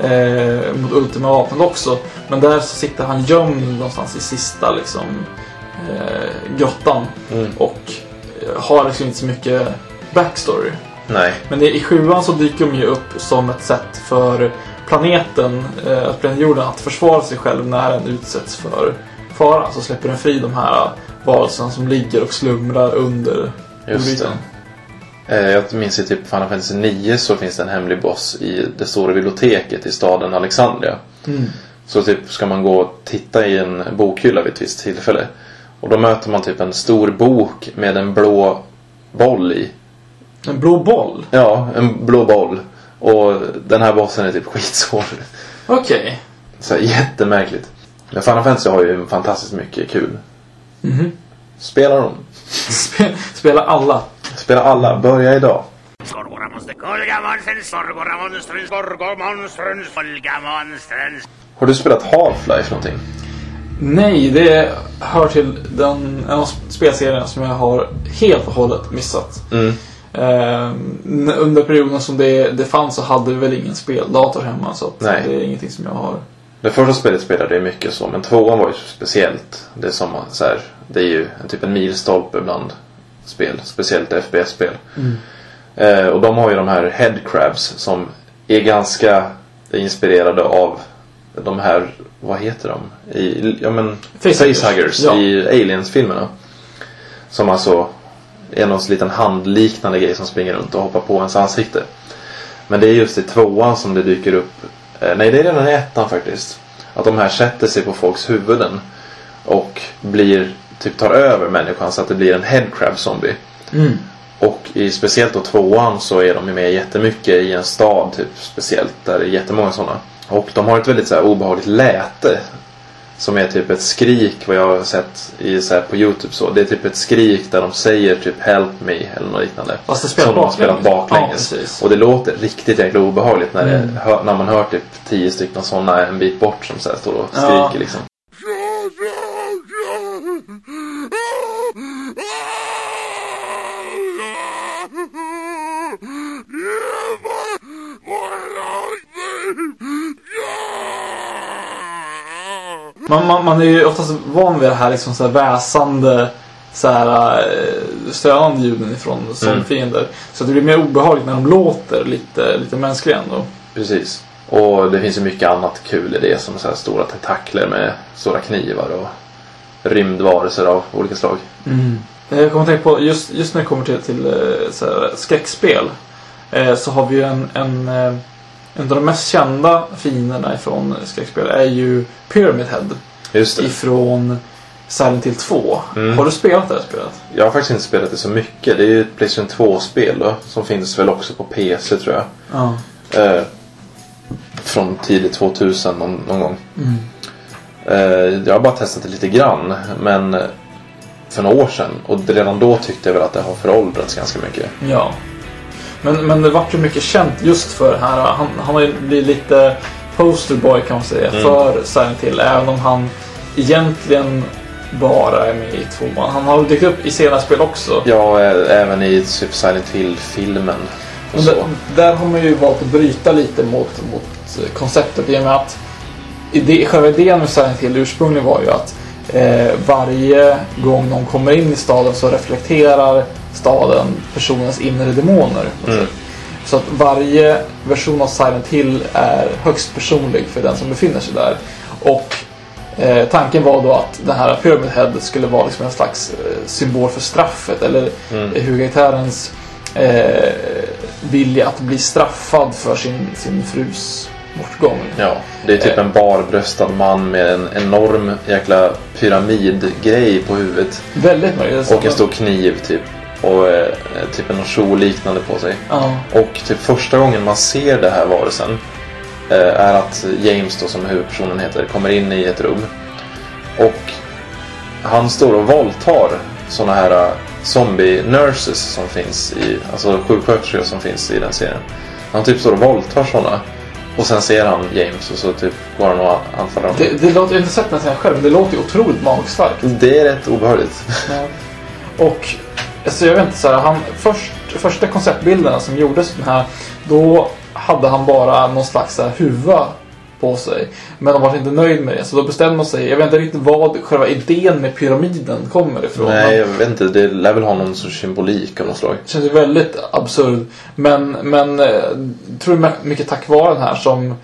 eh, mot Ultima vapnet också. Men där så sitter han gömd någonstans i sista liksom eh, grottan. Mm. Och eh, har liksom inte så mycket backstory. Nej. Men i i sjuan så dyker de ju upp som ett sätt för planeten, eh, att planeten jorden, att försvara sig själv när den utsätts för fara. Så släpper den fri de här varelserna som ligger och slumrar under Just jorden. Eh, Jag minns i typ Final Fantasy 9 så finns det en hemlig boss i det stora biblioteket i staden Alexandria. Mm. Så typ ska man gå och titta i en bokhylla vid ett visst tillfälle. Och då möter man typ en stor bok med en blå boll i. En blå boll? Ja, en blå boll. Och den här bossen är typ skitsvår. Okej. Så här, jättemärkligt. Men Final Fantasy har ju fantastiskt mycket kul. Mhm. Spela dem. Spe- Spela alla. Spela alla. Börja idag. Har du spelat Half-Life någonting? Nej, det hör till den, en av spelserierna som jag har helt och hållet missat. Mm. Eh, under perioden som det, det fanns så hade vi väl ingen speldator hemma så att Nej. det är ingenting som jag har. Det första spelet spelade jag mycket så, men tvåan var ju speciellt. Det är som så här, det är ju en typ en milstolpe bland spel, speciellt FPS-spel. Eh, och de har ju de här headcrabs som är ganska inspirerade av de här, vad heter de? I, ja men, facehuggers Ja. i Aliens-filmerna. Som alltså är någon liten handliknande grej som springer runt och hoppar på ens ansikte. Men det är just i tvåan som det dyker upp Eh, Nej, det är redan i ettan faktiskt. Att de här sätter sig på folks huvuden. Och blir, typ tar över människan så att det blir en headcrab zombie. Mm. Och i speciellt då tvåan så är de ju med jättemycket i en stad typ speciellt. Där det är jättemånga sådana. Och de har ett väldigt så här, obehagligt läte. Som är typ ett skrik vad jag har sett i, så här, på Youtube så. Det är typ ett skrik där de säger typ Help me eller något liknande. Fast det spelar som de har spelat baklänges. Ja, och det låter riktigt jäkla obehagligt när, Mm. det, när man hör typ tio stycken sådana en bit bort som så här, står och Ja. skriker liksom. Man, man, man är ju oftast van vid det här liksom så här väsande så här, eh, stönande ljuden ifrån zombiefiender. Så det blir mer obehagligt när de låter lite, lite mänskliga ändå. Precis. Och det finns ju mycket annat kul i det som så stora tentakler med stora knivar och rymdvarelser av olika slag. Jag kommer att tänka på, just, just när det kommer till, till eh, så här, skräckspel. Eh, så har vi ju en, en, eh, en av de mest kända fienderna ifrån skräckspel är ju Pyramid Head. Just det. Ifrån Silent Hill 2. Mm. Har du spelat det här spelet? Jag har faktiskt inte spelat det så mycket. Det är ju ett Playstation 2-spel då. Som finns väl också på PC tror jag. Ja. Eh, från tidigt 2000 någon, någon gång. Mm. Eh, jag har bara testat det lite grann. Men för några år sedan. Och redan då tyckte jag väl att det har föråldrats ganska mycket. Ja. Men, men det vart ju mycket känt just för här. Han, han har ju blivit lite posterboy kan man säga Mm. för Silent Hill. Även om han egentligen bara är med i tvåan. Han har dykt upp i senare spel också. Ja, även i typ Silent Hill-filmen. Där, där har man ju valt att bryta lite mot, mot konceptet i och med att ide, själva idén med Silent Hill ursprungligen var ju att eh, varje gång någon kommer in i staden så reflekterar staden personens inre demoner. Mm. Så att varje version av Silent Hill är högst personlig för den som befinner sig där. Och eh, tanken var då att den här Pyramid Head skulle vara liksom en slags eh, symbol för straffet eller Mm. huvudkaraktärens eh, vilja att bli straffad för sin, sin frus bortgång. Ja, det är typ Eh. en barbröstad man med en enorm jäkla pyramidgrej på huvudet. Väldigt möjligt. Och en stor kniv typ. Och eh, typ en kjol-liknande på sig. Ja. Och typ första gången man ser det här varelsen eh, är att James då som huvudpersonen heter kommer in i ett rum. Och han står och våldtar såna här eh, zombie nurses som finns i, alltså sjuksköterskor som finns i den serien. Han typ står och våldtar såna. Och sen ser han James och så typ går han och anfaller honom. Det, det låter, jag har inte sett den scenen själv, men det låter ju otroligt magstarkt. Det är rätt obehagligt. Ja. Och alltså jag vet inte, så här, han, först, första konceptbilderna som gjordes den här, då hade han bara någon slags så här, huva på sig. Men de var inte nöjd med det, så då bestämde de sig. Jag vet inte riktigt vad själva idén med pyramiden kommer ifrån. Nej, jag vet inte. Det lär väl ha någon sorts symbolik av något slag. Det känns väldigt absurd. Men, men eh, jag tror det är mycket tack vare den här som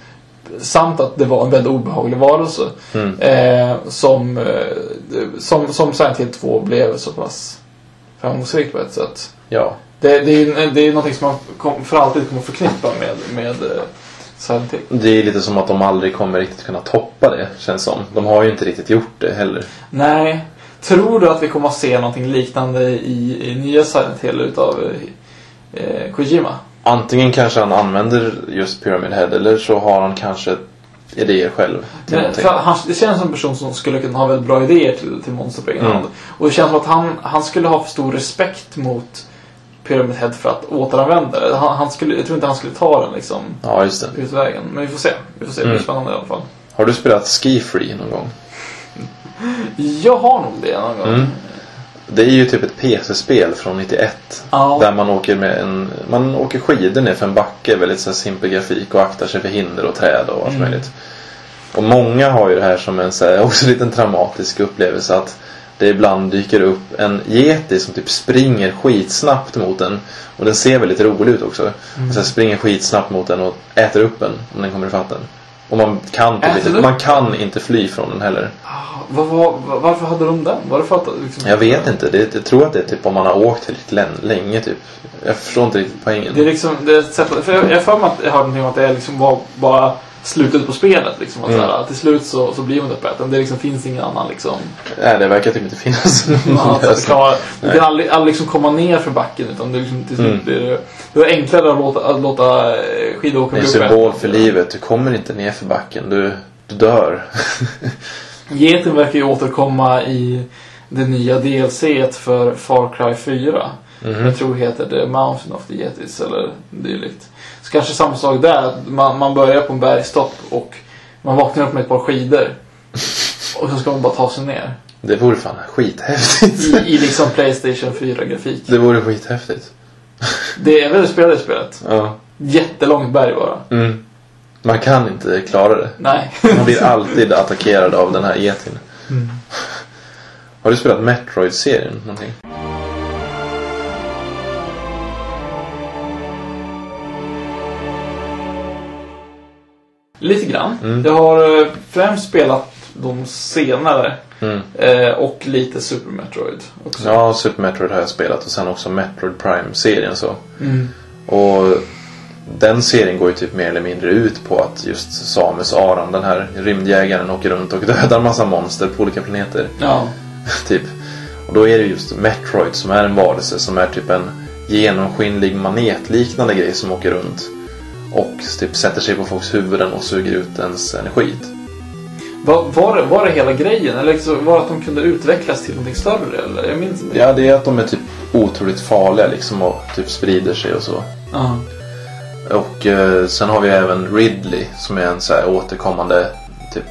Samt att det var en väldigt obehaglig varelse. Mm. Eh, som, eh, som, som Silent Hill 2 blev så pass framgångsrik på ett sätt. Ja. Det, det, är, det är någonting som man kom, för alltid kommer förknippa med, med eh, Hill. Det är lite som att de aldrig kommer riktigt kunna toppa det, känns som. De har ju inte riktigt gjort det heller. Nej. Tror du att vi kommer att se någonting liknande i, i nya Silent Hill utav eh, Kojima? Antingen kanske han använder just Pyramid Head eller så har han kanske idéer själv till någonting. för han, det känns som en person som skulle kunna ha väldigt bra idéer till, till monster på egen Mm. hand. Och det känns som att han, han skulle ha för stor respekt mot Pyramid Head för att återanvända det. Han, han skulle, jag tror inte han skulle ta den liksom Ja, just det. utvägen. Men vi får se. Vi får se. Det blir Mm. spännande i alla fall. Har du spelat Ski Free någon gång? Jag har nog det någon gång. Mm. Det är ju typ ett PC-spel från 91. Ja. Där man åker med en... Man åker skidor ner för en backe. Väldigt så simpel grafik och aktar sig för hinder och träd och allt Mm. möjligt. Och många har ju det här som en så här, också en liten traumatisk upplevelse att det ibland dyker upp en yeti som typ springer skitsnabbt mot en. Och den ser väldigt rolig ut också. Mm. Och sen springer skitsnabbt mot den och äter upp en om den kommer ifatt den. Och man kan, typ inte, man kan inte fly från den heller. Ah, vad, vad, vad, varför hade de den? Var det för att liksom, Jag vet inte. Det, jag tror att det är typ om man har åkt tillräckligt län- länge typ. Jag förstår inte riktigt poängen. Det är liksom, det är ett sätt, för jag har för mig att jag hörde någonting om att det är liksom var bara slutet på spelet. Liksom, att Mm. så här, till slut så, så blir man uppäten. Det liksom finns ingen annan liksom. Nej, det verkar typ inte finnas någon det kan, vara- du kan aldrig, aldrig liksom komma ner för backen utan det är liksom, till slut Mm. blir det, det är enklare att låta, att låta eh, skidåkare Det är en bli symbol för livet. Du kommer inte ner för backen. Du, du dör. Geten verkar ju återkomma i det nya DLC för Far Cry 4. Mhm. Jag tror det heter The Mountain of the Yetis eller dylikt. Så kanske samma sak där. Man, man börjar på en bergstopp och man vaknar upp med ett par skidor. Och så ska man bara ta sig ner. Det vore fan skithäftigt. I, i liksom Playstation 4-grafik. Det vore skithäftigt. Det är väl spelat i spelet. Ja. Jättelångt berg bara. Mm. Man kan inte klara det. Nej. Man blir alltid attackerad av den här etin. Mm. Har du spelat Metroid-serien någonting? Lite grann. Mm. Jag har eh, främst spelat de senare. Mm. Eh, och lite Super Metroid också. Ja, Super Metroid har jag spelat och sen också Metroid Prime-serien så. Mm. Och den serien går ju typ mer eller mindre ut på att just Samus Aran, den här rymdjägaren, åker runt och dödar massa monster på olika planeter. Ja. typ. Och då är det just Metroid som är en varelse som är typ en genomskinlig manetliknande grej som åker runt. Och typ sätter sig på folks huvuden och suger ut ens energi. Var, var, det, var det hela grejen? Eller liksom, var det att de kunde utvecklas till någonting större? Eller? Jag minns inte. Ja, det är att de är typ otroligt farliga liksom och typ sprider sig och så. Ja. Och eh, sen har vi även Ridley som är en så här återkommande typ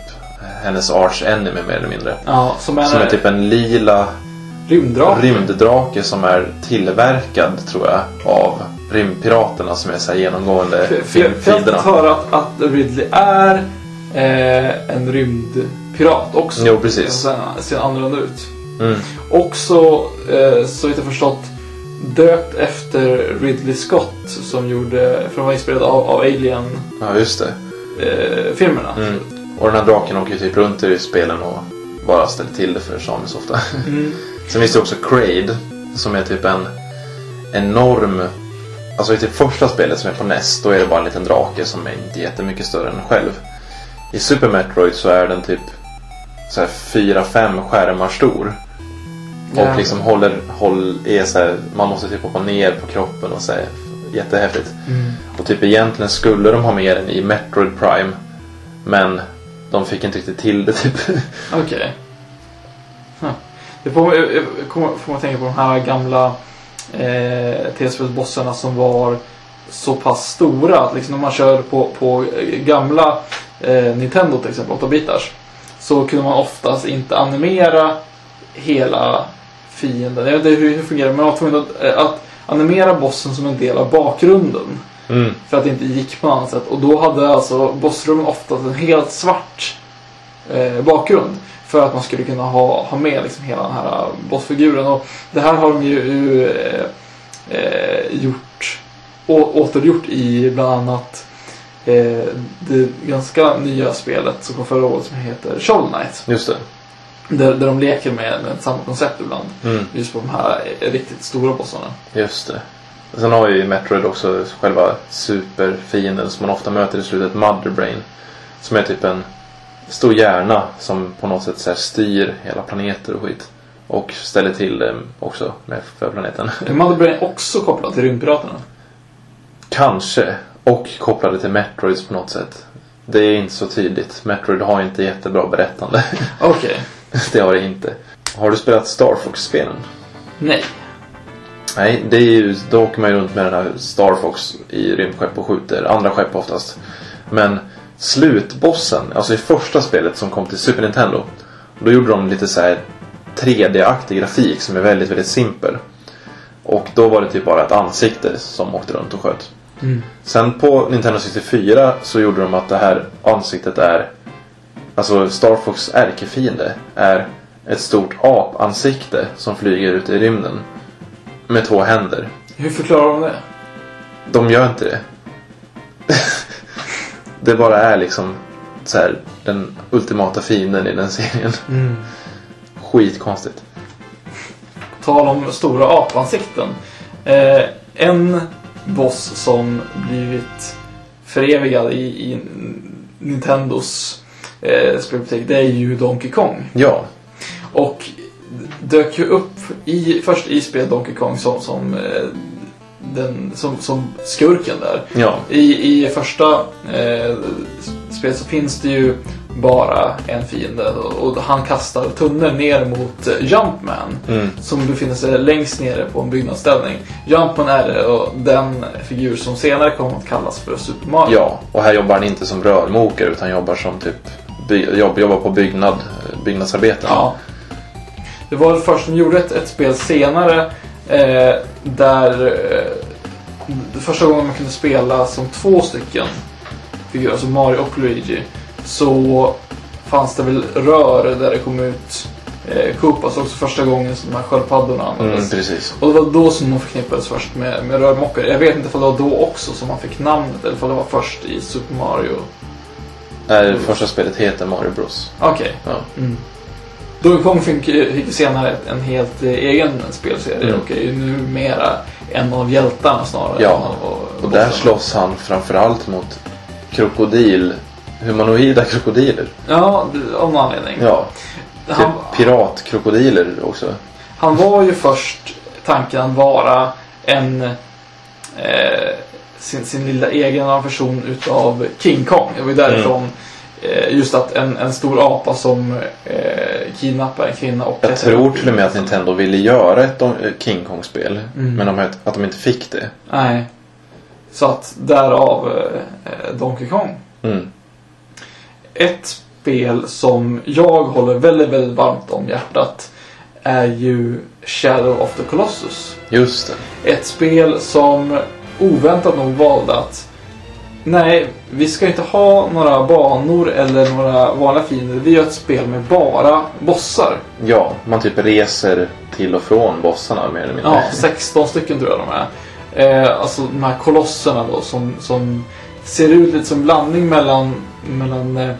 hennes arch enemy mer eller mindre. Ja, som är, Som är typ en lila rymddrake. rymddrake som är tillverkad tror jag av rymdpiraterna som är så här genomgående för, jag- höra att, att Ridley är eh, en rymdpirat också. Jo, precis. Den ser annorlunda ut. Mm. Också, eh, så vitt jag förstått, döpt efter Ridley Scott som gjorde, för han var inspirerad av, av Ja, just det. Alien-filmerna. Mm. Och den här draken åker ju typ runt i spelen och bara ställer till det för Samus ofta. Mm. Sen finns det också Kraid som är typ en enorm... Alltså i typ första spelet som är på NES då är det bara en liten drake som är inte jättemycket större än själv. I Super Metroid så är den typ så här 4-5 skärmar stor. Och Ja. liksom håller, håll, är så här, man måste typ hoppa ner på kroppen och så här, jättehäftigt. Mm. Och typ egentligen skulle de ha med den i Metroid Prime. Men de fick inte riktigt till det typ. Okej. Huh. Det får, jag- jag kommer, får man tänka på de här gamla eh, tv-spelsbossarna som var så pass stora att liksom när man kör på, på eh, gamla eh, Nintendo till exempel, 8-bitars. Så kunde man oftast inte animera hela fienden. Jag vet inte hur hur det fungerar men man var tvungen att, eh, att animera bossen som en del av bakgrunden. Mm. För att det inte gick på något annat sätt. Och då hade alltså bossrummen oftast en helt svart eh, bakgrund. För att man skulle kunna ha, ha med liksom hela den här eh, bossfiguren. Och det här har de ju, ju eh, eh, gjort, å, återgjort i bland annat eh, det ganska nya spelet som kom förra året som heter Shovel Knight. Just det. Där, där de leker med, med samma koncept ibland. Mm. Just på de här eh, riktigt stora bossarna. Just det. Sen har ju Metroid också själva superfienden som man ofta möter i slutet, Mother Brain. Som är typ en stor hjärna som på något sätt så här styr hela planeter och skit. Och ställer till det också med för planeten. Är Mother Brain också kopplad till Rymdpiraterna? Kanske. Och kopplade till Metroids på något sätt. Det är inte så tydligt. Metroid har inte jättebra berättande. Okej. det har det inte. Har du spelat Star Fox-spelen? Nej. Nej, det är ju, då åker man ju runt med den här Star Fox i rymdskepp och skjuter andra skepp oftast. Men slutbossen, alltså i första spelet som kom till Super Nintendo. Då gjorde de lite så här 3D-aktig grafik som är väldigt, väldigt simpel. Och då var det typ bara ett ansikte som åkte runt och sköt. Mm. Sen på Nintendo 64 så gjorde de att det här ansiktet är Alltså Star Fox ärkefiende är ett stort apansikte som flyger ut i rymden. Med två händer. Hur förklarar de det? De gör inte det. det bara är liksom så här, den ultimata fienden i den serien. Mm. Skitkonstigt. Tal om stora apansikten. Eh, en boss som blivit förevigad i, i Nintendos eh, spelbutik, det är ju Donkey Kong. Ja, Och dök ju upp i, först i spelet Donkey Kong som, som, eh, den, som, som skurken där. ja, I, i första eh, spelet så finns det ju bara en fiende och, han kastar tunnor ner mot eh, Jumpman mm, som befinner sig längst nere på en byggnadsställning. Jumpman är och den figur som senare kommer att kallas för Super Mario. ja. Och här jobbar han inte som rörmokare utan jobbar som typ jobb, jobbar på byggnad, byggnadsarbeten. Ja. Det var först de gjorde ett, ett spel senare eh, där eh, första gången man kunde spela som två stycken figurer, alltså Mario och Luigi, så fanns det väl rör där det kom ut eh, Koopas också första gången som de här sköldpaddorna Mm, användes. precis. och det var då som de förknippades först med, med rörmokare. Jag vet inte om det var då också som man fick namnet eller om det var först i Super Mario. Nej, första spelet heter Mario Bros. Okej. Ja. Mm. Donkey Kong fick, fick senare en helt eh, egen spelserie Mm. och är ju numera en av hjältarna snarare. Ja, Och där slåss han framförallt mot krokodil, humanoida krokodiler. Ja, av någon anledning. Ja, Han, typ piratkrokodiler också. han var ju först tanken att vara en eh, sin, sin lilla egen version utav King Kong. Det var ju därifrån eh, just att en, en stor apa som eh, kidnappar en kvinna och Jag tror till och med att Nintendo ville göra ett Don- King Kong-spel. Mm. Men de, att de inte fick det. Nej. Så att därav eh, Donkey Kong. Mm. Ett spel som jag håller väldigt, väldigt varmt om hjärtat är ju Shadow of the Colossus. Just det. Ett spel som oväntat nog valde att Nej, vi ska inte ha några banor eller några vanliga fiender. Vi gör ett spel med bara bossar. Ja, man typ reser till och från bossarna mer eller mindre. Ja, 16 stycken tror jag de är. Eh, alltså de här kolosserna då som, som ser ut lite som blandning mellan, mellan eh,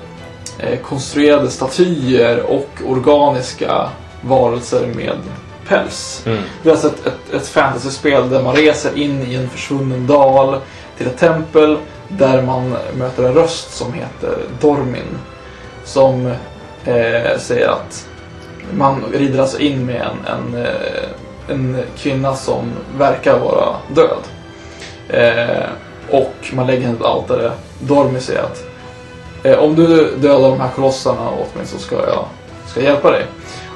eh, konstruerade statyer och organiska varelser med päls. Mm. Det är alltså ett, ett, ett fantasyspel där man reser in i en försvunnen dal till ett tempel där man möter en röst som heter Dormin. Som eh, säger att man rider alltså in med en, en, eh, en kvinna som verkar vara död. Eh, och man lägger henne på ett altare. Dormin säger att eh, om du dödar de här kolossarna åt mig så ska jag, ska hjälpa dig.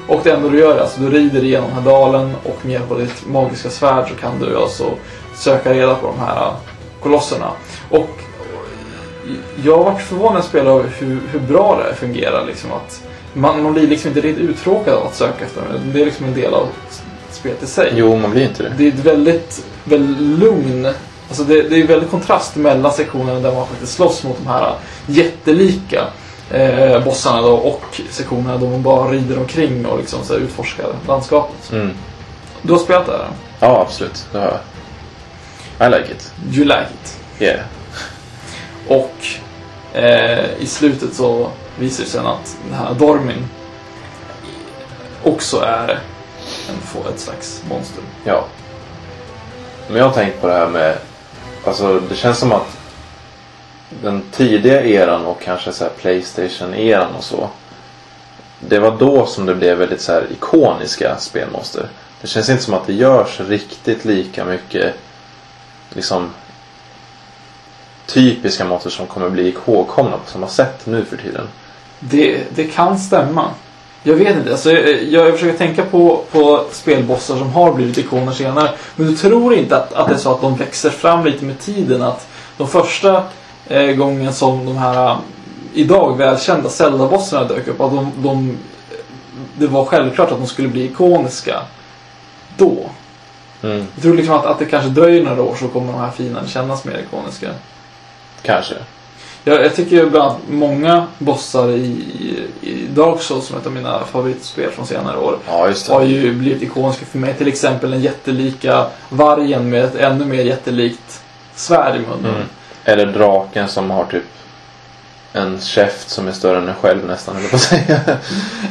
Och det enda du gör är alltså du rider igenom den här dalen och med hjälp av ditt magiska svärd så kan du alltså söka reda på de här eh, kolosserna. Och jag har varit förvånad spelar över hur, hur bra det här fungerar. Liksom att man, man blir liksom inte riktigt uttråkad av att söka efter dem. Det är liksom en del av spelet i sig. Jo, man blir inte det. Det är ett väldigt, väldigt lugn. Alltså det, det är väldigt kontrast mellan sektionerna där man faktiskt slåss mot de här jättelika eh, bossarna då, och sektionerna där man bara rider omkring och liksom så utforskar landskapet. Mm. Du har spelat det här? Ja, absolut. Det har jag. I like it. You like it. Yeah. Och eh, i slutet så visar det sig att den här Dormin också är en, ett slags monster. Ja. Men jag har tänkt på det här med... Alltså det känns som att den tidiga eran och kanske så här Playstation-eran och så. Det var då som det blev väldigt så här ikoniska spelmonster. Det känns inte som att det görs riktigt lika mycket liksom typiska monster som kommer bli ihågkomna på samma sätt nu för tiden. Det, det kan stämma. Jag vet inte. Alltså, jag, jag försöker tänka på, på spelbossar som har blivit ikoner senare. Men du tror inte att, att det är så att de växer fram lite med tiden? Att de första eh, gången som de här eh, idag välkända Zelda-bossarna dök upp, att de, de, det var självklart att de skulle bli ikoniska då. Mm, Jag tror liksom att, att det kanske dröjer några år så kommer de här fienden kännas mer ikoniska. Kanske. Jag, jag tycker ju bland annat många bossar i, i Dark Souls som är ett av mina favoritspel från senare år Ja, har ju blivit ikoniska för mig. Till exempel den jättelika vargen med ett ännu mer jättelikt svärd i munnen. Mm. Eller draken som har typ en käft som är större än en själv nästan, eller på att säga.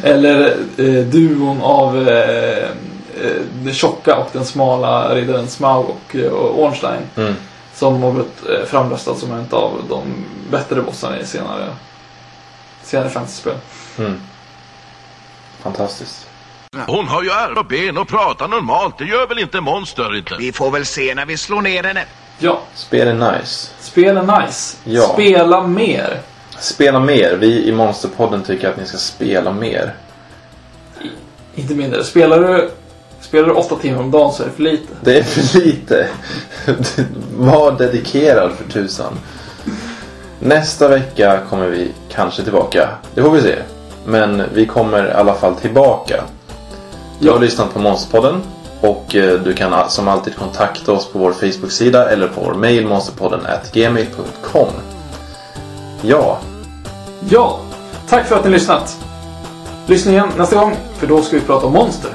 Eller eh, duon av eh, eh, den tjocka och den smala riddaren Smaug och, eh, och Ornstein. Mm. Som har blivit eh, framröstad som en av de bättre bossarna i senare, senare fantasyspel. Mm. Fantastiskt. Hon har ju armar och ben och pratar normalt. Det gör väl inte monster inte? Vi får väl se när vi slår ner henne. Ja, Spel är nice. spel är nice. Ja. Spela mer. Spela mer. Vi i Monsterpodden tycker att ni ska spela mer. Inte mindre. Spelar du, spelar du åtta timmar om dagen så är det för lite. Det är för lite. Var dedikerad för tusan. Nästa vecka kommer vi kanske tillbaka. Det får vi se. Men vi kommer i alla fall tillbaka. Du Ja. har lyssnat på Monsterpodden. Och eh, du kan som alltid kontakta oss på vår Facebook-sida eller på vår mail monsterpodden gmail.com. Ja, Ja, tack för att ni lyssnat. Lyssna igen nästa gång, för då ska vi prata om monster.